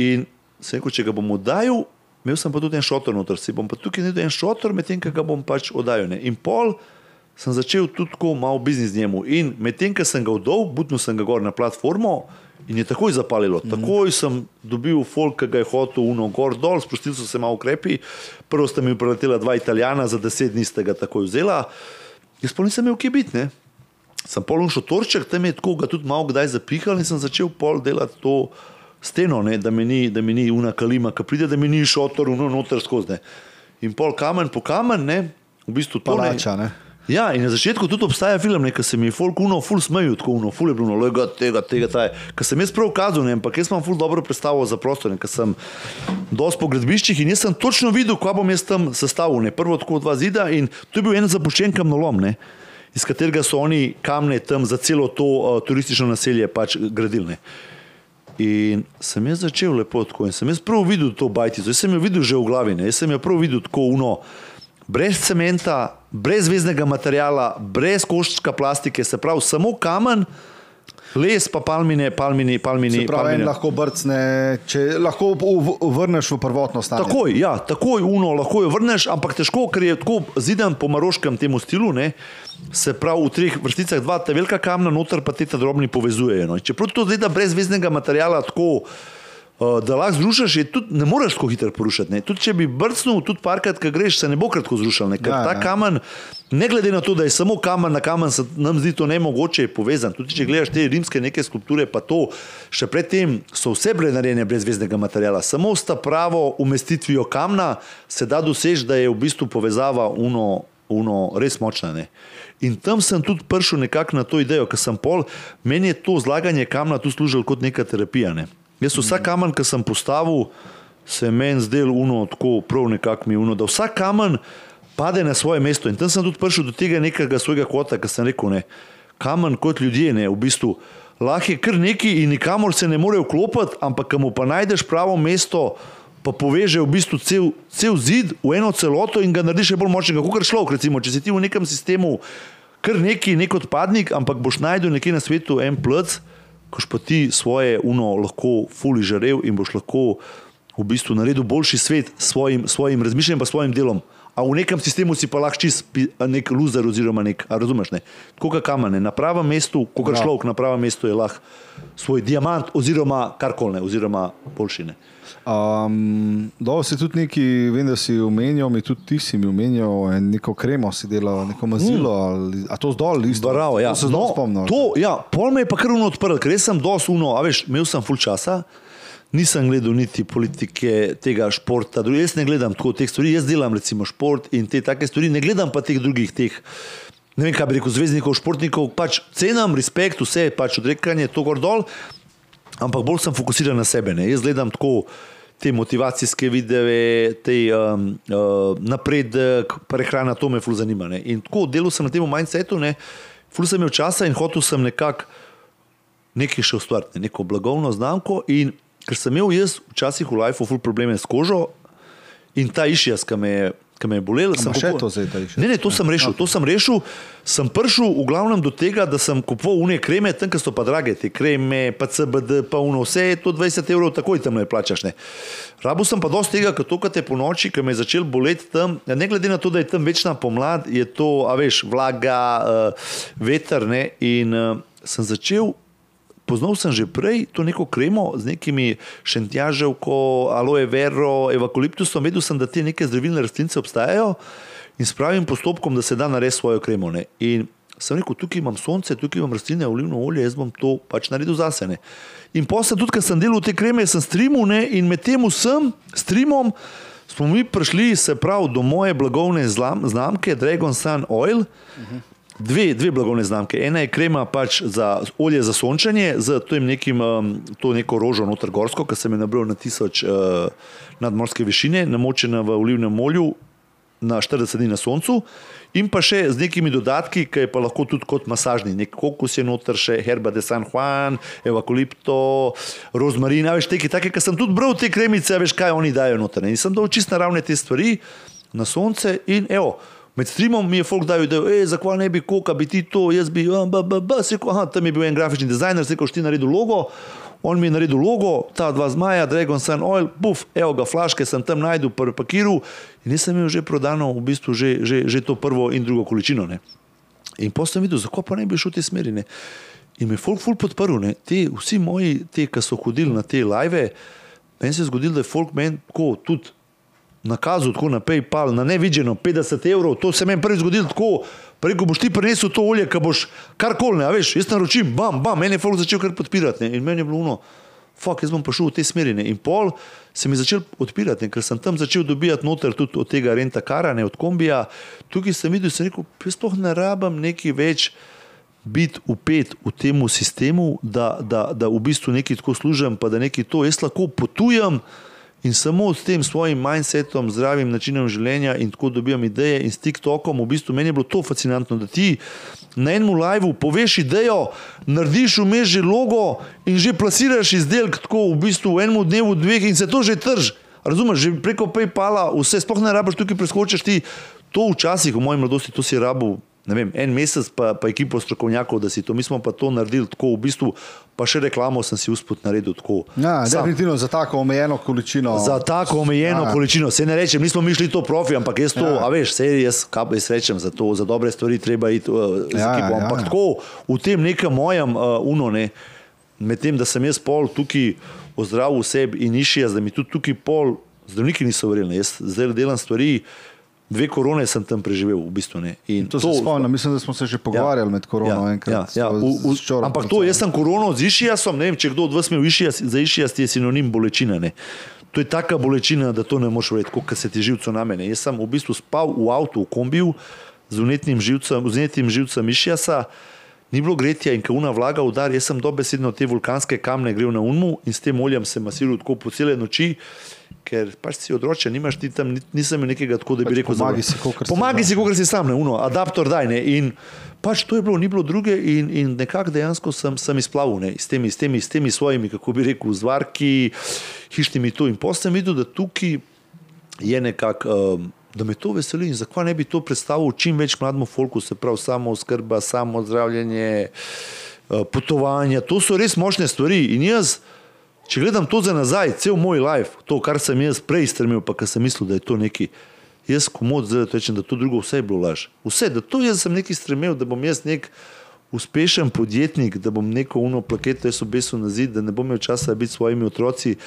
In sem rekel, če ga bom oddajal, imel sem pa tudi en šotor noter, si bom pa tukaj naredil en šotor, medtem ko ga bom pač oddajal. Ne? In pol sem začel tudi tako malo biznis njemu. In medtem, ko sem ga oddal, butnil sem ga gor na platformo. In je takoj zapalilo. Mm -hmm. Takoj sem dobil folk, ki ga je hotel uno gor dol, spustili so se malo ukrepi. Prvo sta mi preletela dva italijana, za deset dni sta ga takoj vzela. Jaz pa nisem imel kje biti. Sem polun šotorček, tam je tako ga tudi malo kdaj zapihal in sem začel pol delati to steno, ne, da mi ni, da mi ni una kalima, ki pride, da mi ni šotor, uno noter skozi. Ne. In pol kamen po kamen, ne, v bistvu to ne. Palača, ne. Ja, in na začetku tudi obstaja film, ki se mi je folk uno, ful smeju, tako uno, ful je bilo, lega tega, tega, tega. Ker sem jaz prav kazal, ne, ampak jaz imam ful dobro predstavo za prostor, ne, ker sem dosti po gradbiščih in jaz sem točno videl, kaj bom jaz tam sestavil. Ne. Prvo tako dva zida in to je bil en zapuščen kamnolom, ne, iz katerega so oni kamne tam za celo to uh, turistično naselje pač gradili. Ne. In sem jaz začel lepo tako in sem jaz prav videl to bajtico, jaz sem jo videl že v glavi, ne? jaz sem jo prav videl tako uno, brez cementa, brez veznega materijala, brez koščka plastike, se pravi samo kamen, les pa palmine, palmini, palmini. Se pravi, palmine. lahko brcne, če lahko vrneš v prvotno stanje. Takoj, ja, takoj uno, lahko jo vrneš, ampak težko, ker je tako zidan po maroškem temu stilu. Ne? Se pravi, v treh vrsticah dva ta velika kamna, noter pa te ta drobni povezujejo. No. Čeprav to zgleda brez veznega materijala, tako da lahko zrušiš, je tudi ne moreš tako hitro porušiti. Tudi če bi brcnil, tudi parkrat, ki greš, se ne bo kratko zrušil. Ne. Ker Ja, ta ja. kamen, ne glede na to, da je samo kamen na kamen, se nam zdi to nemogoče je povezan. Tudi če gledaš te rimske neke skulpture, pa to še predtem so vse bile narejene brez veznega materijala. Samo s ta pravo umestitvijo kamna se da doseči, da je v bistvu povezava uno, uno res močna. Ne. In tam sem tudi prišel nekako na to idejo, ker sem pol, meni je to zlaganje kamna tu služilo kot neka terapija. Ne. Jaz vsak kamen, ki sem postavil, se je meni zdel uno tako prav nekako mi uno, da vsak kamen pade na svoje mesto. In tam sem tudi prišel do tega nekega svojega kota, ki sem rekel, ne, kamen kot ljudje, ne, v bistvu. Lahko je kar neki in nikamor se ne more vklopiti, ampak ko mu pa najdeš pravo mesto, pa poveže v bistvu cel, cel zid v eno celoto in ga naredi še bolj močnega, kot človek. Recimo, če si ti v nekem sistemu, kar neki, nek odpadnik, ampak boš najdel nekje na svetu en plc, koš pa ti svoje uno lahko fuli žarev in boš lahko v bistvu naredil boljši svet s svojim, svojim razmišljanjem in svojim delom. A v nekem sistemu si pa lahko čist nek loser oziroma nek, a razumeš ne? Tako kot kamane, na pravem mestu, kot ja. človek na pravem mestu je lahko svoj diamant oziroma karkoli, oziroma boljšine. Um, Dobro si tudi neki, vem, da si omenjal, mi tudi ti si mi omenjal, neko kremo si delal, neko mazilo, mm. ali, a to zdol, isto. Bravo, ja. To se zelo no, spomnim. To, ja, pol me je pa kar uno odprl, ker sem dosuno, a veš, imel sem full časa nisem gledal niti politike tega športa. Jaz ne gledam tako teh stvari, jaz delam recimo šport in te take stvari, ne gledam pa teh drugih teh. Ne vem, kaj bi rekel, zvezdnikov, športnikov, pač cenam, respekt, vse je pač odrekanje, to gor dol, ampak bolj sem fokusiran na sebe. Ne. Jaz gledam tako te motivacijske videe, te um, uh, napredek, prehrana, to me ful zanima. Ne. In tako delal sem na tem mindsetu, ne. ful sem imel časa in hotel sem nekako nekaj še ustvariti, ne. neko blagovno znamko in ker sem imel jaz včasih v lifeu ful probleme s kožo in ta išjas, ki me je. Ki me je bolelo, sem še to zdaj išel. Ne, ne, to sem rešil. To sem rešil. Sem prišel v glavnem do tega, da sem kupoval unije kreme, tam, ki so pa drage, te kreme, pa CBD, pa uno, vse je to 20 evrov, takoj tam ne plačaš. Ne. Rabu sem pa dosti tega, ker to, kar te po noči, ki me je začel boleti tam, ja, ne glede na to, da je tam večna pomlad, je to, a veš, vlaga, uh, veter, ne, in uh, sem začel Poznal sem že prej to neko kremo z nekimi šentjaževko, aloe vero, evakoliptusom, vedel sem, da te neke zdravilne rastlince obstajajo in s pravim postopkom, da se da narediti svojo kremo. Ne. In sem rekel, tukaj imam sonce, tukaj imam rastline, olivno olje, jaz bom to pač naredil zase. Ne. In posebej tudi, ker sem delal te kreme, sem streamal ne, in med tem vsem streamom smo mi prišli, se pravi, do moje blagovne znamke Dragon Sun Oil. Uh -huh dve, dve blagovne znamke. Ena je krema pač za olje za sončanje, z nekim, um, to neko rožo noter gorsko, ki sem je nabral na tisoč uh, nadmorske višine, namočena v olivnem olju na 40 dni na soncu. In pa še z nekimi dodatki, ki je pa lahko tudi kot masažni, nek kokos je noter, še herba de San Juan, evakolipto, rozmarin, veš, teki, take, ki sem tudi bral te kremice, veš, kaj oni dajo noter. In sem dal čisto naravne te stvari na sonce in evo. Med streamom mi je folk dal, da je zakaj ne bi koka, bi ti to, jaz bi, ba, ba, ba, seko, aha, tam je bil en grafični dizajner, rekel, ti naredi logo, on mi je naredil logo, ta dva zmaja, Dragon Sun Oil, buf, evo ga, flaške sem tam najdel, prvi pakiru in nisem imel že prodano v bistvu že, že, že to prvo in drugo količino. Ne. In potem sem videl, zakaj pa ne bi šel v te smeri. Ne. In me je folk ful podprl, ne. Te, vsi moji, te, ki so hodili na te live, meni se je zgodilo, da je folk meni tako tudi nakazal tako na PayPal, na nevideno 50 evrov, to se meni prvi zgodilo tako. Preko boš ti prinesel to olje, ki boš karkoli, ne veš, jaz naročim, bam, bam, meni je folk začel kar podpirati. Ne? In meni je bilo uno, fuck, jaz bom prišel v te smeri. Ne? In pol se mi je začel odpirati, ne? ker sem tam začel dobivati noter tudi od tega renta kara, ne od kombija. Tukaj sem videl, sem rekel, jaz sploh ne rabim neki več biti upet v tem sistemu, da, da, da v bistvu nekaj tako služim, pa da nekaj to, jaz lahko potujem. In samo s tem svojim mindsetom, zdravim načinom življenja in tako dobivam ideje in s TikTokom, v bistvu meni je bilo to fascinantno, da ti na enem liveu poveš idejo, narediš vmeš že logo in že plasiraš izdelek tako v bistvu v enem dnevu, dveh in se to že trž. Razumeš, že preko PayPala, vse, sploh ne rabiš tukaj preskočiš ti. To včasih v moji mladosti, to si rabo vem, en mesec, pa, pa ekipo strokovnjakov, da si to, mi smo pa to naredili tako, v bistvu, pa še reklamo sem si usput naredil tako. Ja, definitivno za tako omejeno količino. Za tako omejeno ja. količino, se ne rečem, mi smo mišli to profi, ampak jaz to, ja. a veš, se jaz, kaj jaz rečem, za to, za dobre stvari treba iti uh, z ja, ekipo. Ampak ja, ja. tako, v tem nekem mojem uh, uno, ne, med tem, da sem jaz pol tukaj ozdravil sebi in išija, da mi tudi tukaj pol zdravniki niso verjeli, jaz zdaj delam stvari, Dve korone sem tam preživel, v bistvu. To, to se spomnim, mislim, da smo se že pogovarjali ja, med korono. Ja, enkrat, ja, ja, v, v, ampak to, jaz sem korono z išijasom, ne vem, če kdo od vas ima išijas, za išijas je sinonim bolečina. Ne. To je taka bolečina, da to ne moreš verjeti, kot se ti živce na mene. Jaz sem v bistvu spal v avtu, v kombiju z unetnim živcem, z unetnim živcem išijasa. Ni bilo gretja in kauna vlaga udar, jaz sem dobesedno te vulkanske kamne grel na unmu in s tem oljem se masiral tako po cele noči ker pač si odročen, nimaš ti tam, nisem imel nekega tako, da bi pač rekel: Pomagi si, kot si, si sam, ne, uno, adaptor daj. Ne, in pač to je bilo, ni bilo druge, in, in nekako dejansko sem, sem izplavil ne, s, temi, s, temi, s temi svojimi, kako bi rekel, zvarki, hišnimi tu. In potem sem videl, da tukaj je nekako. Um, Da me to veseli in zakaj ne bi to predstavil čim več mlademu folku, se pravi, samo skrba, samo zdravljenje, uh, potovanja. To so res močne stvari. In jaz, če gledam to za nazaj, cel moj life, to, kar sem jaz prej strmel, pa kar sem mislil, da je to nekaj. Jaz, ko moč zdaj rečem, da to drugo vse je bilo laž. Vse, da to jaz sem neki stremel, da bom jaz nek uspešen podjetnik, da bom neko uno plaketo jaz obesil na zid, da ne bom imel časa biti s svojimi otroci,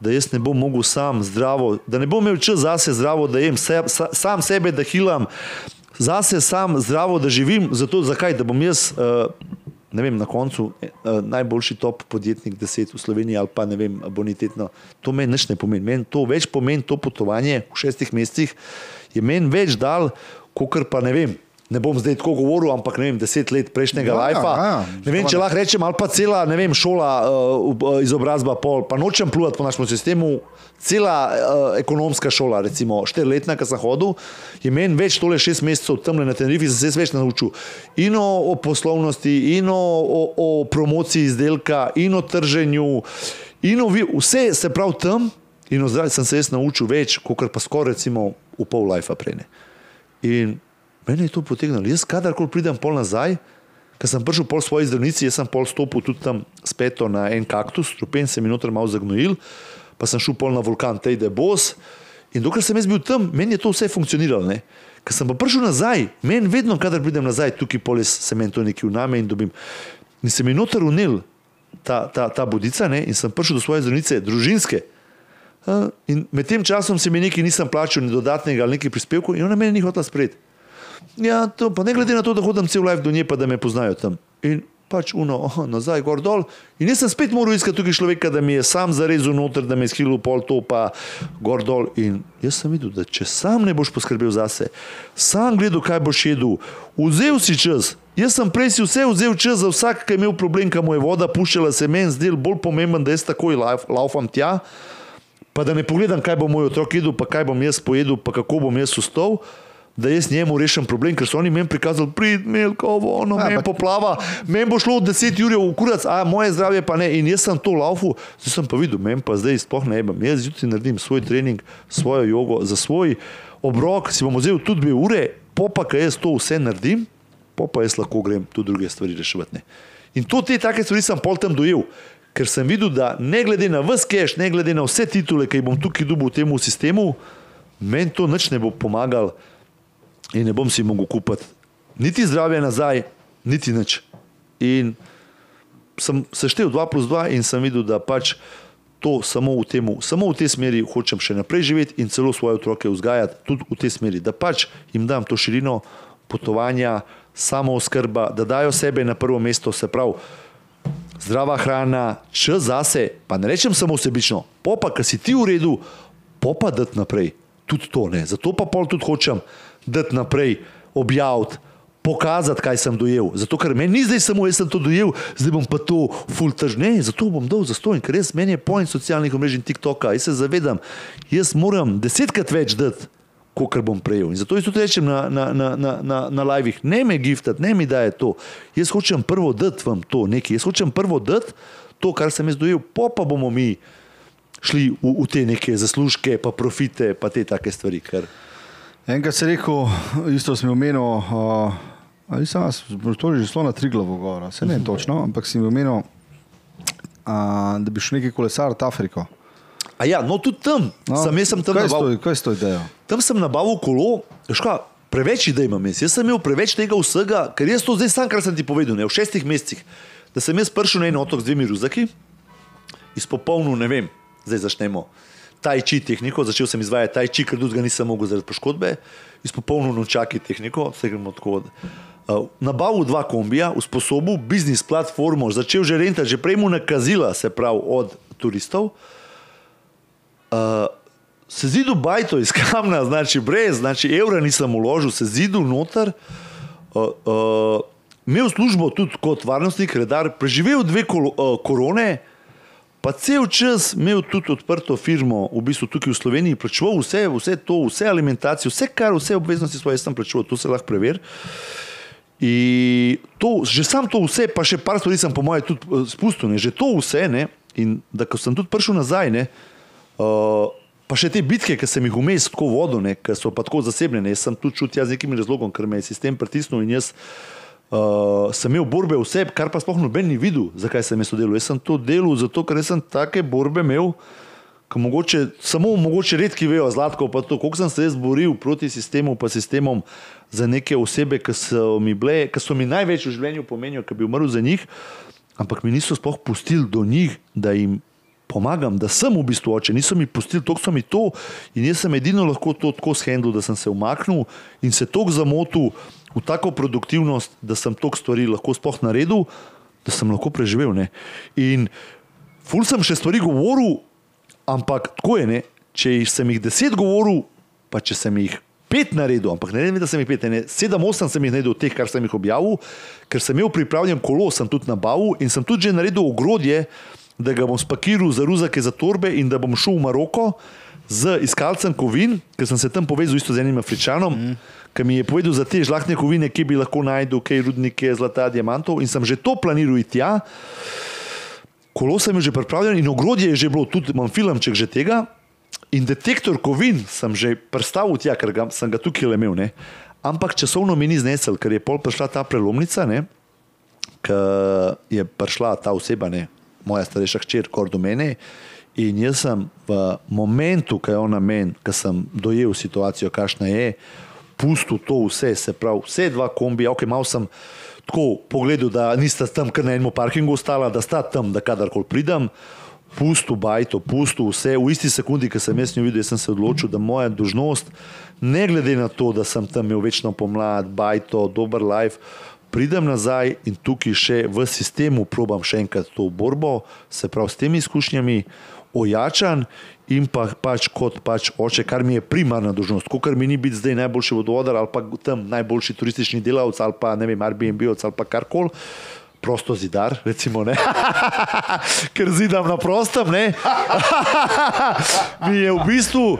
da jaz ne bom mogel sam zdravo, da ne bom imel čas zase zdravo, da jem se, sa, sam sebe, da hilam, zase sam zdravo, da živim. Zato zakaj? Da bom jaz. Uh, ne vem, na koncu eh, najboljši top podjetnik deset v Sloveniji ali pa ne vem, bonitetno. To meni nič ne pomeni. Meni to več pomeni to potovanje v šestih mesecih, je meni več dal, kot pa ne vem, ne bom zdaj tako govoril, ampak ne vem, deset let prejšnjega ja, lajfa. Ja, ja. Ne vem, če lahko rečem, ali pa cela vem, šola, uh, izobrazba, pol, pa nočem pluvati po našem sistemu. Cela uh, ekonomska šola, recimo štiriletna, ki sem hodil, je meni več tole šest mesecev tam na Tenerifi, sem se več naučil. In o, o poslovnosti, in o, o, o promociji izdelka, in o trženju, in o vse se pravi tam. In o zdravju sem se jaz naučil več, kot pa skoraj recimo v pol lajfa prej. In Mene je to potegnilo. Jaz, kadarkoli pridem pol nazaj, ker sem prišel pol svoje zdravnici, jaz sem pol stopil tudi tam spet na en kaktus, strupen se mi noter malo zagnojil, pa sem šel pol na vulkan Tejde Bos. In dokler sem jaz bil tam, meni je to vse funkcioniralo. Ne? Ker sem pa prišel nazaj, meni vedno, kadar pridem nazaj, tukaj poles se meni to nekaj vname in dobim. In se mi noter unil ta, ta, ta budica ne? in sem prišel do svoje zdravnice, družinske. In med tem časom se mi nekaj nisem plačal, ni dodatnega ali nekaj prispevkov in ona meni ni hotela sprejeti. Ja, to, pa ne glede na to, da hodim cel life do nje, pa da me poznajo tam. In pač uno, oh, nazaj, gor dol. In jaz sem spet moral iskati tukaj človeka, da mi je sam zarezal noter, da me je skilil pol to, pa gor dol. In jaz sem videl, da če sam ne boš poskrbel zase, sam gledal, kaj boš jedel, vzel si čas. Jaz sem prej si vse vzel čas za vsak, ki je imel problem, kam je voda puščala, se meni zdel bolj pomemben, da jaz takoj laufam tja. Pa da ne pogledam, kaj bo moj otrok jedel, pa kaj bom jaz pojedel, pa kako bom jaz ustal da jaz njemu rešim problem, ker so oni meni prikazali, prid, melko, ono, ja, meni poplava, meni bo šlo 10 ur v kurac, a moje zdravje pa ne. In jaz sem to laufu, zdaj sem pa videl, meni pa zdaj sploh ne imam. Jaz zjutraj naredim svoj trening, svojo jogo, za svoj obrok si bom vzel tudi dve ure, popa, kaj jaz to vse naredim, popa jaz lahko grem tudi druge stvari reševati. In to te take stvari sem pol tam dojel. Ker sem videl, da ne glede na vse keš, ne glede na vse titule, ki jih bom tukaj dobil v tem sistemu, meni to nič ne bo pomagalo in ne bom si mogel kupiti niti zdravje nazaj, niti nič. In sem seštel 2 plus 2 in sem videl, da pač to samo v, temu, samo v tej smeri hočem še naprej živeti in celo svoje otroke vzgajati tudi v tej smeri, da pač jim dam to širino potovanja, samo oskrba, da dajo sebe na prvo mesto, se pravi. Zdrava hrana, čas zase, pa ne rečem samo sebično, popa, ki si ti v redu, popa dati naprej. Tudi to ne. Zato pa pol tudi hočem, dati naprej, objaviti, pokazati, kaj sem dojel. Zato, ker meni ni zdaj samo, jaz sem to dojel, zdaj bom pa to fultržil. Ne, zato bom dol za stojn, ker res meni je pojem socialnih omrežij in TikToka. Jaz se zavedam, jaz moram desetkrat več dati. Kot bom prejel. In zato jaz tudi rečem na, na, na, na, na, na livih, ne me giftati, ne mi da je to. Jaz hočem prvo dati vam to nekaj, jaz hočem prvo dati to, kar sem jaz dojel, pa pa bomo mi šli v, v te neke zaslužke, pa profite, pa te take stvari. Ker... Enkrat si rekel, isto sem omenil, uh, ali sem vas, to je že zelo na tri glavo gora, se ne točno, ampak si omenil, uh, da bi šel neki kolesar v Afriko. A ja, no tudi tam, no, sem, sem tam nabavil. Kaj je to idejo? Tam sem nabavil kolo, ška, preveč idej imam jaz. Jaz sem imel preveč tega vsega, ker jaz to zdaj sam, kar sem ti povedal, ne, v šestih mesecih, da sem jaz prišel na en otok z dvemi ruzaki, izpopolnil, ne vem, zdaj začnemo tajči tehniko, začel sem izvajati tajči, ker drugega nisem mogel zaradi poškodbe, izpopolnil nočaki tehniko, vse gremo tako. Uh, nabavil dva kombija, usposobil biznis platformo, začel že rentati, že prej mu nakazila, se pravi, od turistov. Uh, se zidu bajto iz kamna, znači brez, znači evra nisem uložil, se zidu noter. Uh, uh, imel službo tudi kot varnostnik, redar, preživel dve kol, uh, korone, pa cel čas imel tudi odprto firmo, v bistvu tukaj v Sloveniji, plačeval vse, vse to, vse alimentacije, vse kar, vse obveznosti svoje sem plačeval, to se lahko preveri. In to, že sam to vse, pa še par stvari sem po mojem tudi uh, spustil, ne? že to vse, ne? in da ko sem tudi prišel nazaj, ne? Uh, pa še te bitke, ki sem jih vmes tako vodil, ki so pa tako zasebne, ne? sem tu čutil jaz z nekim razlogom, ker me je sistem pritisnil in jaz uh, sem imel borbe vse, kar pa sploh noben ni videl, zakaj sem jaz to delal. Jaz sem to delal zato, ker sem take borbe imel. Mogoče, samo mogoče redki vejo, zlatko pa to, koliko sem se jaz boril proti sistemu, pa sistemom za neke osebe, ki so mi, bile, ki so mi največ v življenju pomenili, ki bi umrl za njih, ampak mi niso sploh pustili do njih, da jim pomagam, da sem v bistvu oče. Niso mi pustili, toliko so mi to in jaz sem edino lahko to tako shendil, da sem se umaknil in se toliko zamotil v tako produktivnost, da sem toliko stvari lahko sploh naredil, da sem lahko preživel. Ne? In ful sem še stvari govoril. Ampak tako je, ne? če sem jih deset govoril, pa če sem jih pet naredil, ampak ne vem, da sem jih pet, ne, sedem, osem sem jih naredil teh, kar sem jih objavil, ker sem imel pripravljen kolo, sem tudi nabavil in sem tudi že naredil ogrodje, da ga bom spakiral za ruzake, za torbe in da bom šel v Maroko z iskalcem kovin, ker sem se tam povezal isto z enim afričanom. Mm. Ki mi je povedal za te žlahtne kovine, ki bi lahko najdel, kaj rudnike, zlata, diamantov, in sem že to planiral iti tja. Kolo sem že pripravljen in ogrodje je že bilo, tudi imam filmček že tega. In detektor kovin sem že predstavil tja, ker ga, sem ga tukaj imel. Ne? Ampak časovno mi ni znesel, ker je pol prišla ta prelomnica, ki je prišla ta oseba, ne? moja starejša hčer, kor do mene. In jaz sem v momentu, ko je ona meni, ko sem dojel situacijo, kakšna je, pustil to vse, se pravi, vse dva kombija, ok, malo sem tako pogledal, da nista tam kar na enem parkingu ostala, da sta tam, da kadarkoli pridem, pustu bajto, pustu vse. V isti sekundi, ki sem jaz njo videl, sem se odločil, da moja dožnost, ne glede na to, da sem tam imel večno pomlad, bajto, dober life, pridem nazaj in tukaj še v sistemu probam še enkrat to borbo, se pravi s temi izkušnjami, ojačan in pa, pač kot pač oče, kar mi je primarna dožnost, kot mi ni biti zdaj najboljši vodovodar ali pa tam najboljši turistični delavec ali pa ne vem, Airbnb ali pa karkoli. Prosto zidar, recimo, *laughs* ker zidam na prostem. *laughs* mi je v bistvu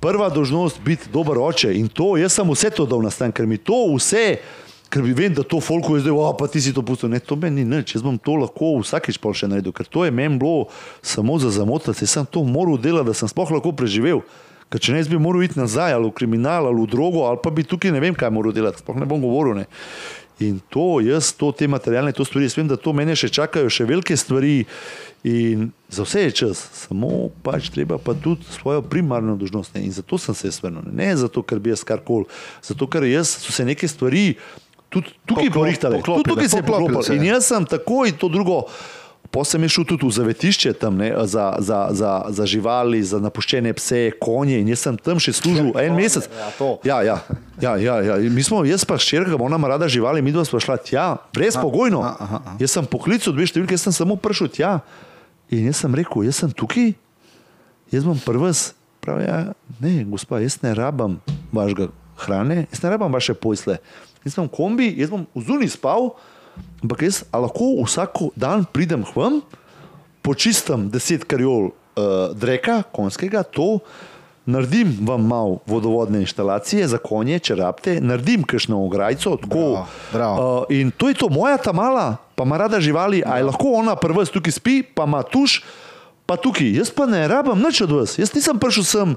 prva dožnost biti dober oče in to, jaz sem vse to dal na stan, ker mi to vse, ker vem, da to folko je zdaj, oh, pa ti si to pustil. Ne, to meni ni nič, jaz bom to lahko vsakeč pa še naredil, ker to je meni bilo samo za zamotati, jaz sem to moral delati, da sem sploh lahko preživel. Ker če ne bi moral iti nazaj ali v kriminal ali v drogo, ali pa bi tukaj ne vem, kaj moral delati, sploh ne bom govoril. Ne. In to, jaz, to, te materialne to stvari, jaz vem, da to mene še čakajo, še velike stvari. In za vse je čas, samo pač treba pa tudi svojo primarno dožnost. Ne. In zato sem se svrnil, ne zato, ker bi jaz karkoli, zato, ker jaz so se neke stvari tudi tukaj porihtale, tudi tukaj se je poklopilo. In jaz sem takoj to drugo. Potem sem šel tudi v zavetišče tam, ne, za, za, za, za živali, za napuščene pse, konje in jaz sem tam še služil en mesec. Ja, ja, ja, ja, ja. Mi smo, jaz pa ščerka, ona ima rada živali, mi dva smo šla tja, brezpogojno. Jaz sem poklical dve številke, jaz sem samo prišel tja in jaz sem rekel, jaz sem tukaj, jaz bom prvs. Pravi, ja, ne, gospa, jaz ne rabam vašega hrane, jaz ne rabam vaše pojsle jaz sem kombi, jaz bom v zunji spal, ampak jaz lahko vsak dan pridem hm, počistam deset karjol uh, dreka, konjskega, to. Naredim vam malo vodovodne inštalacije za konje, če rabite, naredim kakšno ograjco. Bravo, bravo. Uh, in to je to, moja ta mala, pa ima rada živali, a je lahko ona prva tukaj spi, pa ima tuš, pa tukaj. Jaz pa ne rabim nič od vas, jaz nisem prišel sem.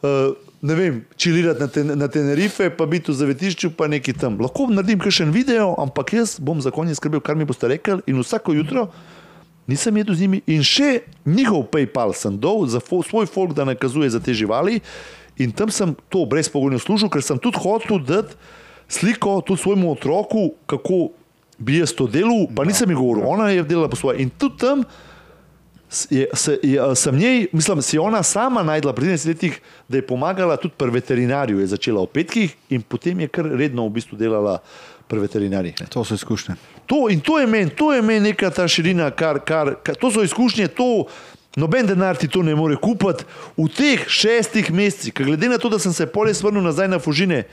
Uh, ne vem, čilirati na, ten, na Tenerife, pa biti v zavetišču, pa neki tam. Lahko naredim še en video, ampak jaz bom za konje skrbel, kar mi boste rekli. In vsako jutro nisem jedel z njimi in še njihov PayPal sem dol za fo, svoj folk, da nakazuje za te živali. In tam sem to brezpogojno služil, ker sem tudi hotel dati sliko tudi svojemu otroku, kako bi jaz to delal, pa nisem jih govoril, ona je delala po svoje. In tudi tam je, se, je, sem njej, mislim, si ona sama najdla pri 30 letih, da je pomagala tudi pri veterinarju, je začela v petkih in potem je kar redno v bistvu delala pri veterinarjih. To so izkušnje. To, in to je meni, to je meni neka ta širina, kar, kar, kar, to so izkušnje, to noben denar ti to ne more kupiti v teh šestih mesecih, glede na to, da sem se polje vrnil nazaj na Fužine.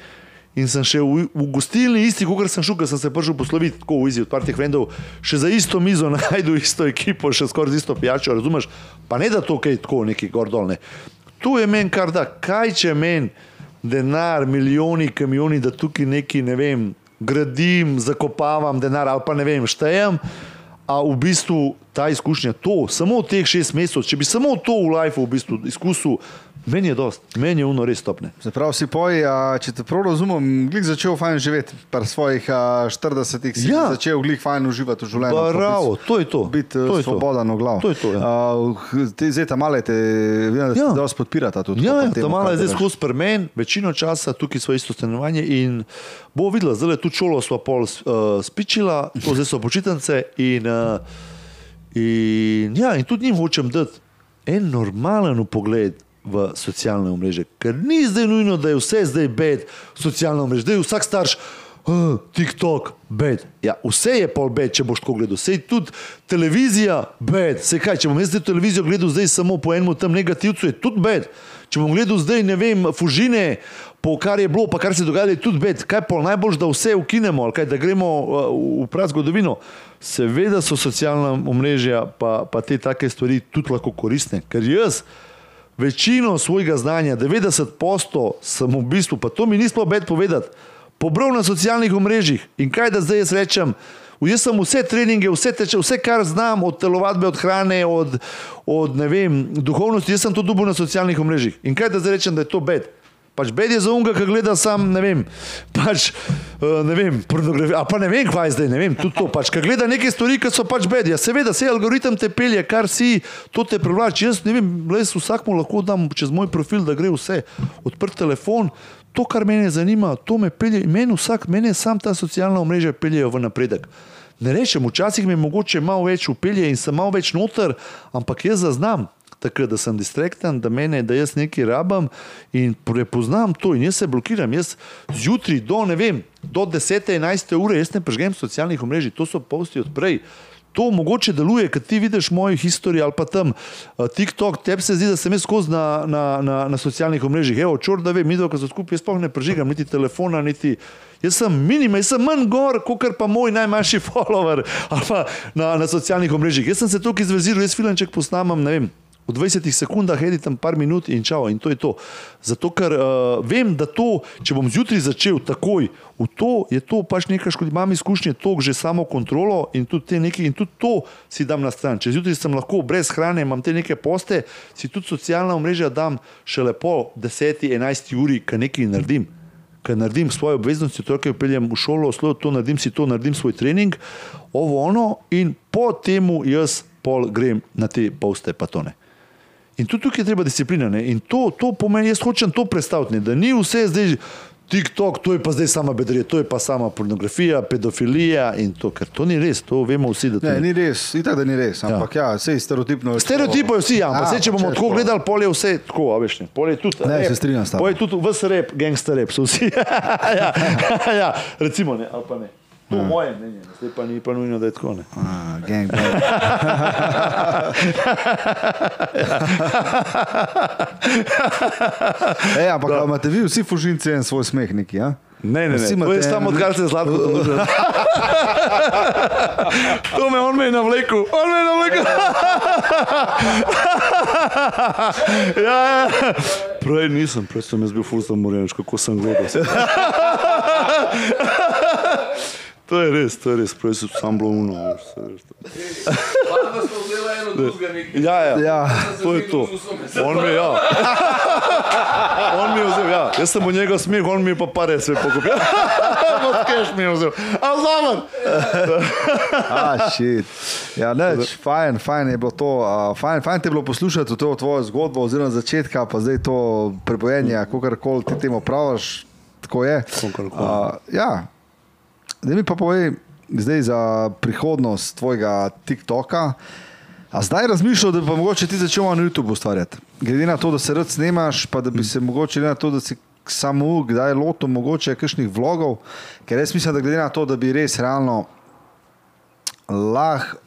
In sem še v, v gostilni, isti, kot sem šel, ker sem se prišel posloviti, tako v izi od partih vendov, še za isto mizo *laughs* najdu isto ekipo, še skoraj isto pijačo, razumeš? Pa ne da to, kaj tako neki gordolne. Tu je meni kar da, kaj če meni denar, milijoni, kamioni, da tukaj neki, ne vem, gradim, zakopavam denar ali pa ne vem, štejem. A v bistvu ta izkušnja, to, samo teh šest mesecev, če bi samo to v lifeu v bistvu izkusil, Meni je dost, meni je uno res stopne. Se pravi, si poj, a, če te prav razumem, glik začel fajn živeti, pri svojih a, 40-ih si Ja. začel glik fajn uživati v življenju. Bravo, to je to. Biti To je to. svoboden v glavu. To je to, ja. Ti zdaj ta male te, vem, da Ja. te dosti podpirata tudi. Ja, po ja, ta mala kaj je zdaj skozi premen, večino časa tukaj smo isto stanovanje in bo videla, zdaj je tu šolo smo pol uh, spičila, to zdaj so počitnice in, uh, in, ja, in tudi njim hočem dati en normalen pogled v socialne mreže, ker ni zdaj nujno, da je vse zdaj bed, socialna mreža, da je vsak starš. Uh, TikTok, bed. Ja, vse je pol bed, če boš tako gledal. Sej tudi televizija, bed. Sej kaj, če bom jaz televizijo gledal zdaj samo po enem tem negativcu, je tudi bed. Če bom gledal zdaj, ne vem, fužine, po kar je bilo, pa kar se dogaja, je tudi bed. Kaj pol najbolj, da vse ukinemo, ali kaj, da gremo uh, v prav zgodovino. Seveda so socialna omrežja, pa, pa te take stvari tudi lahko koristne. Ker jaz večino svojega znanja, 90% sem v bistvu, pa to mi ni sploh bed povedati, pobral na socialnih omrežjih. In kaj da zdaj jaz rečem? Jaz sem vse treninge, vse, teče, vse kar znam, od telovadbe, od hrane, od, od vem, duhovnosti, jaz sem to dobil na socialnih omrežjih. In kaj da zdaj rečem, da je to bed? Pač bed je za unga, ki gleda sam, ne vem, pač, uh, ne vem, pornografijo, pa ne vem, kva je zdaj, ne vem, tudi to, pač, ki gleda neke stvari, ki so pač bed. Ja, seveda, se algoritem te pelje, kar si, to te privlači. Jaz ne vem, jaz vsakmu lahko dam čez moj profil, da gre vse, odprt telefon, to, kar mene zanima, to me pelje, meni vsak, mene sam ta socialna omrežja peljejo v napredek. Ne rečem, včasih me mogoče malo več upelje in sem malo več noter, ampak jaz zaznam, takrat, da sem distraktan, da, mene, da jaz nekaj rabam in prepoznam to in jaz se blokiram. Jaz zjutraj do, ne vem, do 10. 11. ure jaz ne prežgem socialnih omrežij, to so posti odprej. To mogoče deluje, ker ti vidiš mojo historijo ali pa tam uh, TikTok, tebi se zdi, da sem jaz skozi na, na, na, na socialnih omrežjih. Evo, čor, da vem, mi dva, ko so skupaj, jaz sploh ne prežigam niti telefona, niti. Jaz sem minimum, jaz sem manj gor, kot pa moj najmanjši *laughs* follower na, na socialnih omrežjih. Jaz sem se tukaj izveziral, jaz filanček posnamem, ne vem. V 20 sekundah editam par minut in čau, in to je to. Zato, ker uh, vem, da to, če bom zjutraj začel takoj v to, je to pač nekaj, škodi, imam izkušnje, to že samo kontrolo in tudi, te neki, in tudi to si dam na stran. Če zjutraj sem lahko brez hrane, imam te neke poste, si tudi socialna omrežja dam šele po 10-11 uri, kaj nekaj naredim. Ker naredim svoje obveznosti, torej peljem v šolo, oslo, to naredim si to, naredim svoj trening, ovo ono in po temu jaz pol grem na te poste patone. In tudi tukaj je treba disciplina. Ne? In to, to pomeni, jaz hočem to predstaviti, ne? da ni vse zdaj TikTok, to je pa zdaj sama bedrija, to je pa sama pornografija, pedofilija in to, ker to ni res, to vemo vsi, to Ne, ni. res, itak da ni res, ampak ja, vse je stereotipno. Stereotipov je vsi, ja, ampak Ja, zdaj, če bomo tako gledali, pol je vse tako, a veš ne. Pol je tudi, Ne, rap, se strinjam s tabo. Pol je tudi vse rep, gangster rep, so vsi. *laughs* ja, ja, recimo ne, ali pa ne. To je moje mnenje, ne. zdaj pa ni pa nujno, da je tako. Ne. A, gang, gang. *laughs* Ej, ampak imate vi vsi fužinci en svoj smeh neki, ja? Ne, ne, ne, to imate je samo odkar se zlatko *laughs* družil. to me on me je navlekel, on me je navlekel. *laughs* ja, ja. Prej nisem, prej sem jaz bil ful zamoren, kako sem gledal. To je res, to je res, prej sem sam bilo uno. veš, to. Hvala, smo vzeli eno drugega. Ja, ja, Ja. to je to. On mi je, ja. On mi je vzel, ja. Jaz sem mu njega smeh, on mi je pa pare sve pokupil. *laughs* Od keš mi je vzel. A zaman. A, *laughs* shit. Ja, neč, fajn, fajn je bilo to, uh, fajn, fajn te je bilo poslušati to tvojo zgodbo, oziroma začetka, pa zdaj to prebojenje, kako koli ti temu praviš, tako je. Kakorkoli. Uh, ja, da mi pa povej, zdaj za prihodnost tvojega TikToka. A zdaj razmišljal, da bi mogoče ti začel na YouTubu ustvarjati? Glede na to, da se rad snemaš, pa da bi se mogoče, na to, da si samo kdaj lotil mogoče kakšnih vlogov, ker jaz mislim, da glede na to, da bi res realno lahko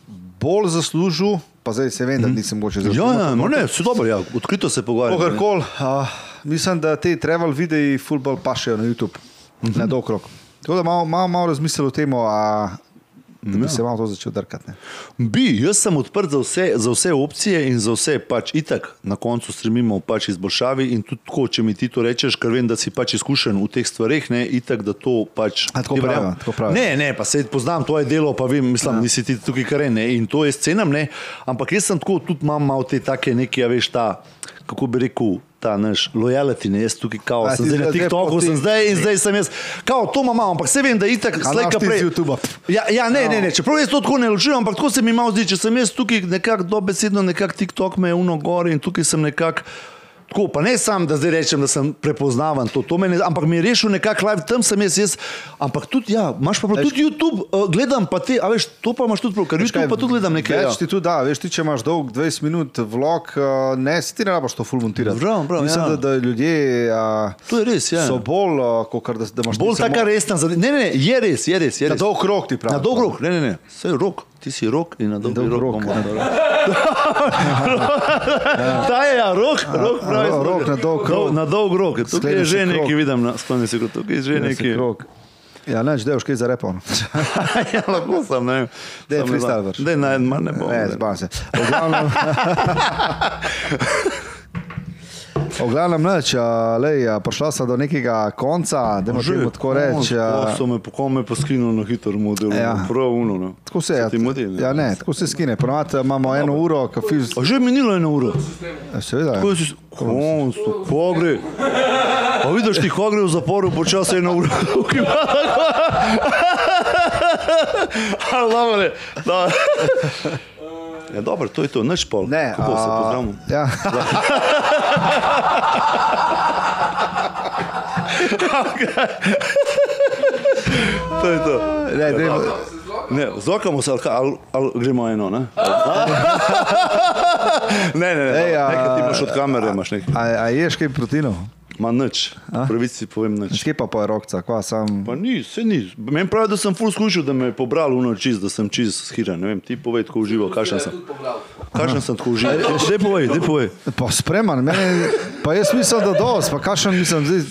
bolj zaslužil, pa zdaj se vem, da nisem mogoče zelo Ja, ja, no ne, vse dobro, ja. odkrito se pogovarjamo. Kogarkoli, uh, mislim, da te travel videi fulbol pašejo na YouTube, mm -hmm. na dolg rok. Tako da malo, malo, malo razmislil o tem, da bi se malo to začel drkati. ne. Bi, jaz sem odprt za vse, za vse opcije in za vse, pač itak na koncu stremimo pač izboljšavi. In tudi tako, če mi ti to rečeš, ker vem, da si pač izkušen v teh stvareh, ne, itak, da to pač. A, tako pravijo, tako pravijo. Ne, ne, pa se poznam tvoje delo, pa vem, mislim, ja. nisi ti tukaj kar ne, in to jaz cenam, ne. Ampak jaz sem tako, tudi imam malo te take neke, a veš, ta, kako bi rekel. Ta naš lojality, ne jaz tukaj, kao, A, sem zdaj na TikToku, sem zdaj in zdaj sem jaz, kao, to imam, ampak se vem, da itak, A slej, imaš ti z prej. Ja, ja ne, ne, ne, čeprav jaz to tako ne ločujem, ampak tako se mi malo zdi, če sem jaz tukaj nekako dobesedno, nekako TikTok me je uno gor in tukaj sem nekako. Tako, pa ne sam, da zdaj rečem, da sem prepoznaven, to, to me ne, ampak mi je rešil nekako live, tam sem jaz, jaz ampak tudi, ja, imaš pa prav, tudi YouTube, uh, gledam pa te, a veš, to pa imaš tudi prav, ker YouTube pa tudi gledam nekaj. Več Ja. ti tu da, veš, ti če imaš dolg 20 minut vlog, uh, ne, si ti ne rabiš to full montirati. Prav, prav, Mislim, ja. da, da ljudje uh, To je res, ja. so bolj, uh, kot da, da imaš Bolj ti samo- taka resna zadeva. Ne, ne, je res, je res. Je Na res. dolg rok ti pravi. Na dolg rok, ne, ne, ne, vse je rok, ti si rok in na dolg dolg rok. rok, ja. *laughs* Ta je, ja, rok, rok, pravi. ro- rok na dolg rok. Na dolg rok, tukaj je že nekaj, vidim, na- skloni se, kot tukaj je že Ne, si nekaj. krog. Ja, neč, da je kaj za repon. *laughs* ja, lahko sem, ne vem. Daj, Samo freestyle da- vrš. Daj, naj, manj ne bom. Ne, zbam se. *laughs* V glavnem, a, prišla sem do nekega konca, da Že, temu tako reči. Ko a, so me, ko me pa skinuli na hitro model, Ja. prav uno. Ne. Tako se je. ne? Ja, ne, tako se skine. Ponovadi imamo eno uro, kafi. A že je minilo eno uro. Seveda. Kako si, konsto, ko gre? Pa vidiš ti, ko gre v zaporu, počasi eno uro. *laughs* Dobro, ne. *laughs* Ja, dobro, to je to, naš pol. Ne, Kako se a, pozdravimo? Ja. To je to. Ne, dajmo, Ne, zokamo se, ali, ali, ali gremo eno, ne? ne, ne, ne, a- nekaj ti imaš od kamere, imaš nekaj. a, a ješ kaj proteinov? Ma nič, pravici povem nič. Škej pa po rokca, kva sam. Pa ni, se ni. Meni pravi, da sem full skušal, da me je pobral v noč, da sem čist skiran. Ne vem, ti povej, tako užival, kakšen sem. Kakšen sem tako užival. *laughs* Dej povej, dej povej. Pa spreman, meni, pa jaz mislim, da dos, pa kakšen mislim zdaj.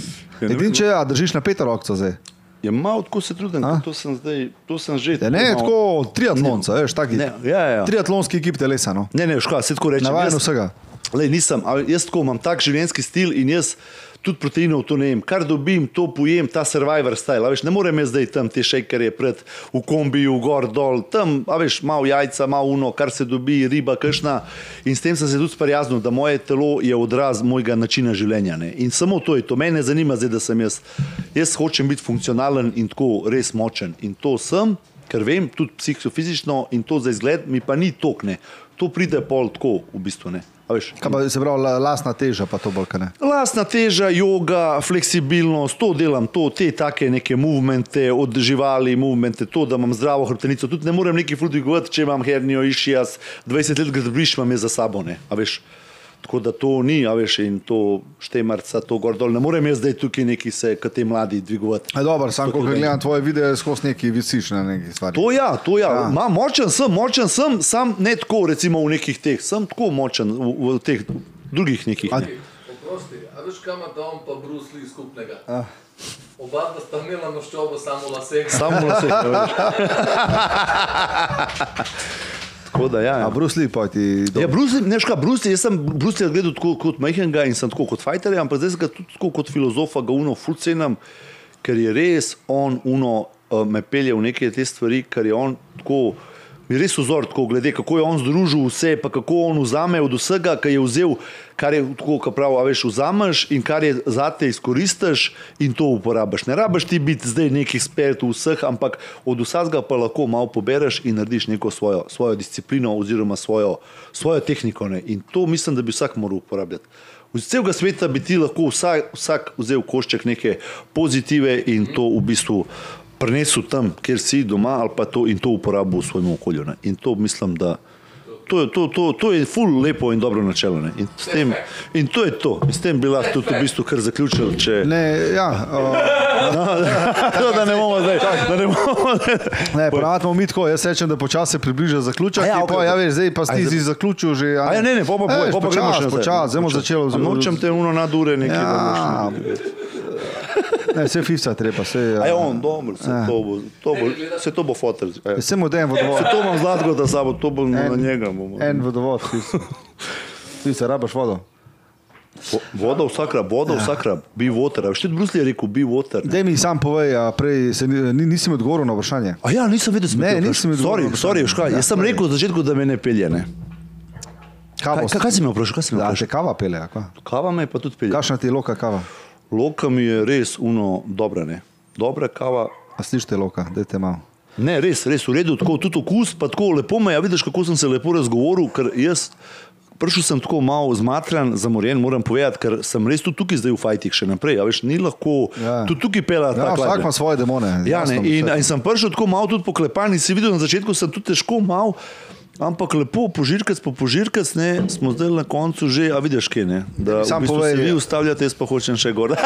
ne Edin, če ja, držiš na peto rokco zdaj. Je malo tako se trudim, A? to sem zdaj, to sem že. Ja, ne, malo- tako triatlonca, veš, taki. Ne, ja, ja. Triatlonski ekip telesa, no. Ne, ne, škoda, se tako rečem. Navajen vsega. Lej, nisem, ali jaz tako imam tak življenjski stil in jaz tudi proteinov to ne jem. Kar dobim, to pojem, ta survivor style. Veš, ne morem zdaj tam te šejkerje pred v kombiju, gor dol, tam, a veš, malo jajca, malo uno, kar se dobi, riba, kršna. In s tem sem se tudi sprijaznil, da moje telo je odraz mojega načina življenja. Ne? In samo to je to. Mene zanima zdaj, da sem jaz. Jaz hočem biti funkcionalen in tako res močen. In to sem, ker vem, tudi psihofizično in to za izgled mi pa ni tokne. To pride pol tako, v bistvu ne. Kaj pa se pravi, la- lastna teža, pa to bolj, kaj ne. Lastna teža, yoga, fleksibilnost, to delam, to, te take neke movemente, od živali, movemente, to, da imam zdravo hrbtenico. Tudi ne morem neki fuldigovati, če imam hernijo, išijas, 20 let gradbiš imam je za sabo, ne, a veš. Tako da to ni, a veš, in to štemarca, to gor dol. Ne morem jaz zdaj tukaj neki se, kot te mladi, dvigovati. A dobro, sam, ko gledam tvoje videe, skozi neki visiš na neki stvari. To ja, to ja. Ja. Ma, močen sem, močen sem, sam ne tako, recimo v nekih teh, sem tako močen v, v teh drugih nekih. A- Ne. Oprosti, a veš, kam ima on pa Bruce Lee skupnega? Oba dva sta imela maščobo samo lasek. Samo na sebe. *laughs* *laughs* Tako da ja. Ja. Bruce Lee pa ti. Ja, Bruce, Lee- ne, ška, Bruce, Lee, jaz sem Bruce Lee gledal tako kot majhnega in sem tako kot fajter, ampak zdaj sem ga tudi tako kot filozofa, ga uno fulcenam, ker je res on uno uh, me pelje v neke te stvari, ker je on tako. Mi res vzor, tako glede, kako je on združil vse, pa kako on vzame od vsega, kar je vzel, kar je tako, kot pravi, a veš, vzameš in kar je zate izkoristiš in to uporabiš. Ne rabiš ti biti zdaj neki ekspert v vseh, ampak od vsega pa lahko malo pobereš in narediš neko svojo, svojo disciplino oziroma svojo, svojo tehniko. Ne? In to mislim, da bi vsak moral uporabljati. Z celega sveta bi ti lahko vsak, vsak vzel košček neke pozitive in to v bistvu prenesel tam, kjer si doma, ali pa to in to uporabil v svojem okolju. Ne. In to mislim, da to je, to, to, to je ful lepo in dobro načelo. Ne. In, tem, in to je to. In s tem bi lahko tudi v bistvu kar zaključili. Če... Ne, ja, uh, *laughs* No, da ne bomo zdaj. Da ne bomo zdaj. ne, ponavadi mi tako, jaz rečem, da počasi se približa zaključek. Ja, Ja, okej, pa, ja, okej. veš, zdaj pa Aj, si zdaj- si zaključil že. A ja, ne, ne, pa pa Veš, pa pa gremo še počasi, nazaj. počasi, zdaj bomo Počasi. začeli. A Nočem te uno nad ure nekaj. Ja. da boš- *laughs* Ne, vse fifca treba, vse. A je on, dobro, se to bo, to bo, se to bo fotel. Vse mu den vodovod. Se to imam zlatko, da sabo, to bo na njega. bomo. En vodovod, fifca. Fifca, rabaš vodo. Vo- Voda vsakra, voda vsakra, be water. Veš, Bruce Lee je rekel, be water. Daj mi sam povej, a prej se ni, ni- nisi mi odgovoril na vprašanje. A ja, nisem vedel, Ne, nisem videl Sorry, sorry, vprašanje. veš kaj, Ja, jaz sem rekel od začetka, da me ne pelje. Ne. Kavo, Kaj, kaj si me vprašal? Kaj si me da, vprašal? te kava pele, a kva? Kava me pa tudi pelje. Kakšna ti je loka kava? Loka mi je res uno dobra, ne. Dobra kava. A slišite loka, dajte malo. Ne, res, res v redu, tako tudi okus, pa tako lepo me je, a vidiš, kako sem se lepo razgovoril, ker jaz prišel sem tako malo zmatran, zamorjen, moram povedati, ker sem res tudi tukaj zdaj v fajtih še naprej, a veš, ni lahko, Ja. tudi tukaj pela Ja, tako. vsak ima svoje demone. Ja, ne, in, in sem prišel tako malo tudi poklepan in si videl, na začetku sem tudi težko mal, ampak lepo požirkac po požirkac, ne, smo zdaj na koncu že, a vidiš kje, ne, da Sam v bistvu povej- se vi ustavljate, jaz pa hočem še gor. *laughs*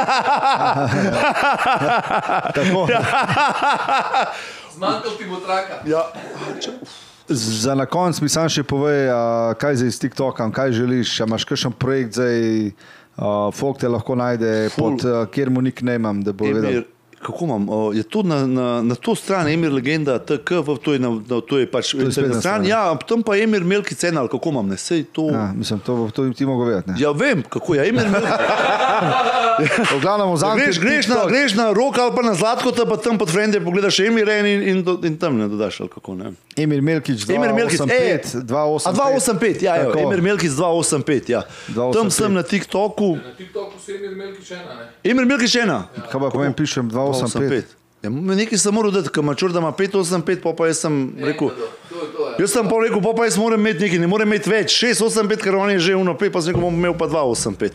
Tako, Zmanjkal ti bo traka. ja. za na koncu mi sam še povej, a, kaj zdaj s TikTokom, kaj želiš, a imaš kakšen projekt zdaj, a, folk te lahko najde, Ful. pod a, kjer mu nik ne imam, da bo vedel. Emir, kako imam? Je to na, na, na to stran Emir legenda, TK, v- to je, na, na, to je pač je spletna na stran. stran. Ja, tam pa Emir Melki cena, ali kako imam, ne, sej to. Ja, Ja. mislim, to, to ti mogo vedeti. ne. ja, vem, kako je Emir Melki. *laughs* V glavnem, vzamem greš, greš, na, greš na rok ali pa na zlatko, te pa tam pod frende pogledaš Emir in, in, in, in tam ne dodaš, ali kako ne. Emir Melkič, Emir Melkic, 285, 285. A 285, ja, ja. Emir Melkic 285, ja. 285. Tam sem na TikToku. Na TikToku si imel Melki še ena, ne? Emir Melkic ena. Kaj pa povem, pišem 285. Ja, nekaj sem moral dati, ker mačur, da ima 585, pa, pa jaz sem rekel. To je to, ja. Jaz sem pa rekel, pa, pa jaz moram imeti nekaj, ne morem imeti več. 685, ker on je že uno 5, pa sem rekel, bom imel pa 285.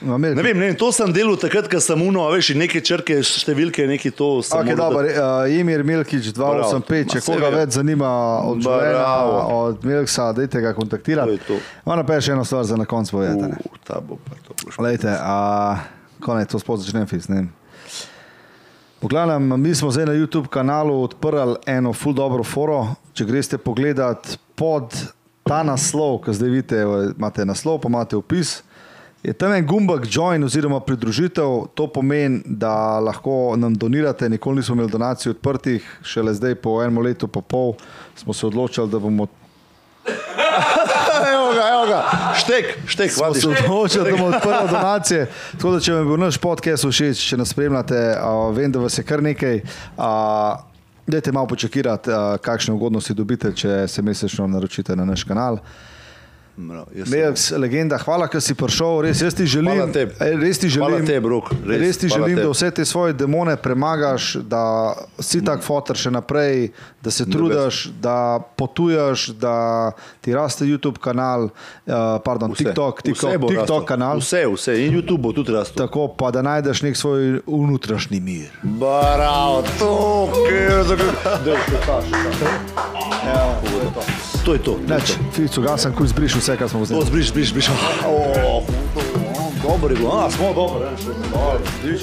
No, Melkič. Ne vem, ne vem, to sem delal takrat, ko sem uno, a veš, in neke črke, številke, neki to Okay, dober, dati. uh, Emir Milkič 285, če koga več zanima od življenja, Bravo. od Milksa, dajte ga kontaktirati. To je to. Ona pa je še eno stvar za na koncu povedati. U, ta bo pa to. boš- Lejte, a konec, to spod začnem fis, ne vem. V glavnem, mi smo zdaj na YouTube kanalu odprli eno full dobro foro. Če greste pogledat pod ta naslov, ki zdaj vidite, imate naslov, pa imate opis. Je tam en gumbek join oziroma pridružitev, to pomeni, da lahko nam donirate. Nikoli nismo imeli donacij odprtih, šele zdaj po enem letu pa pol smo se odločili, da bomo Evo ga, štek, štek, vadiš. se odločili, da bomo odprli *laughs* donacije. Tako da, če vam je bil naš podcast všeč, če nas spremljate, a, vem, da vas je kar nekaj. a, Dajte malo počakirati, a, kakšne ugodnosti dobite, če se mesečno naročite na naš kanal. Mrav, Melks, legenda, hvala, ker si prišel. Res, jaz ti želim, res ti želim, Rok, res, res ti želim da vse te svoje demone premagaš, da si tak fotor še naprej, da se trudiš, da potuješ, da ti raste YouTube kanal, uh, pardon, Vse. TikTok, Vse TikTok, bo TikTok kanal. Vse, vse, in YouTube bo tudi rastel. Tako pa da najdeš nek svoj unutrašnji mir. Bravo, to, kjer za To je to. Neč, Ficu, ga sem, ko izbriš vse, kar smo To vzeli. zbriš, zbriš, zbriš. Oh, dobro je bilo, a smo dobro. Dobro, zbriš.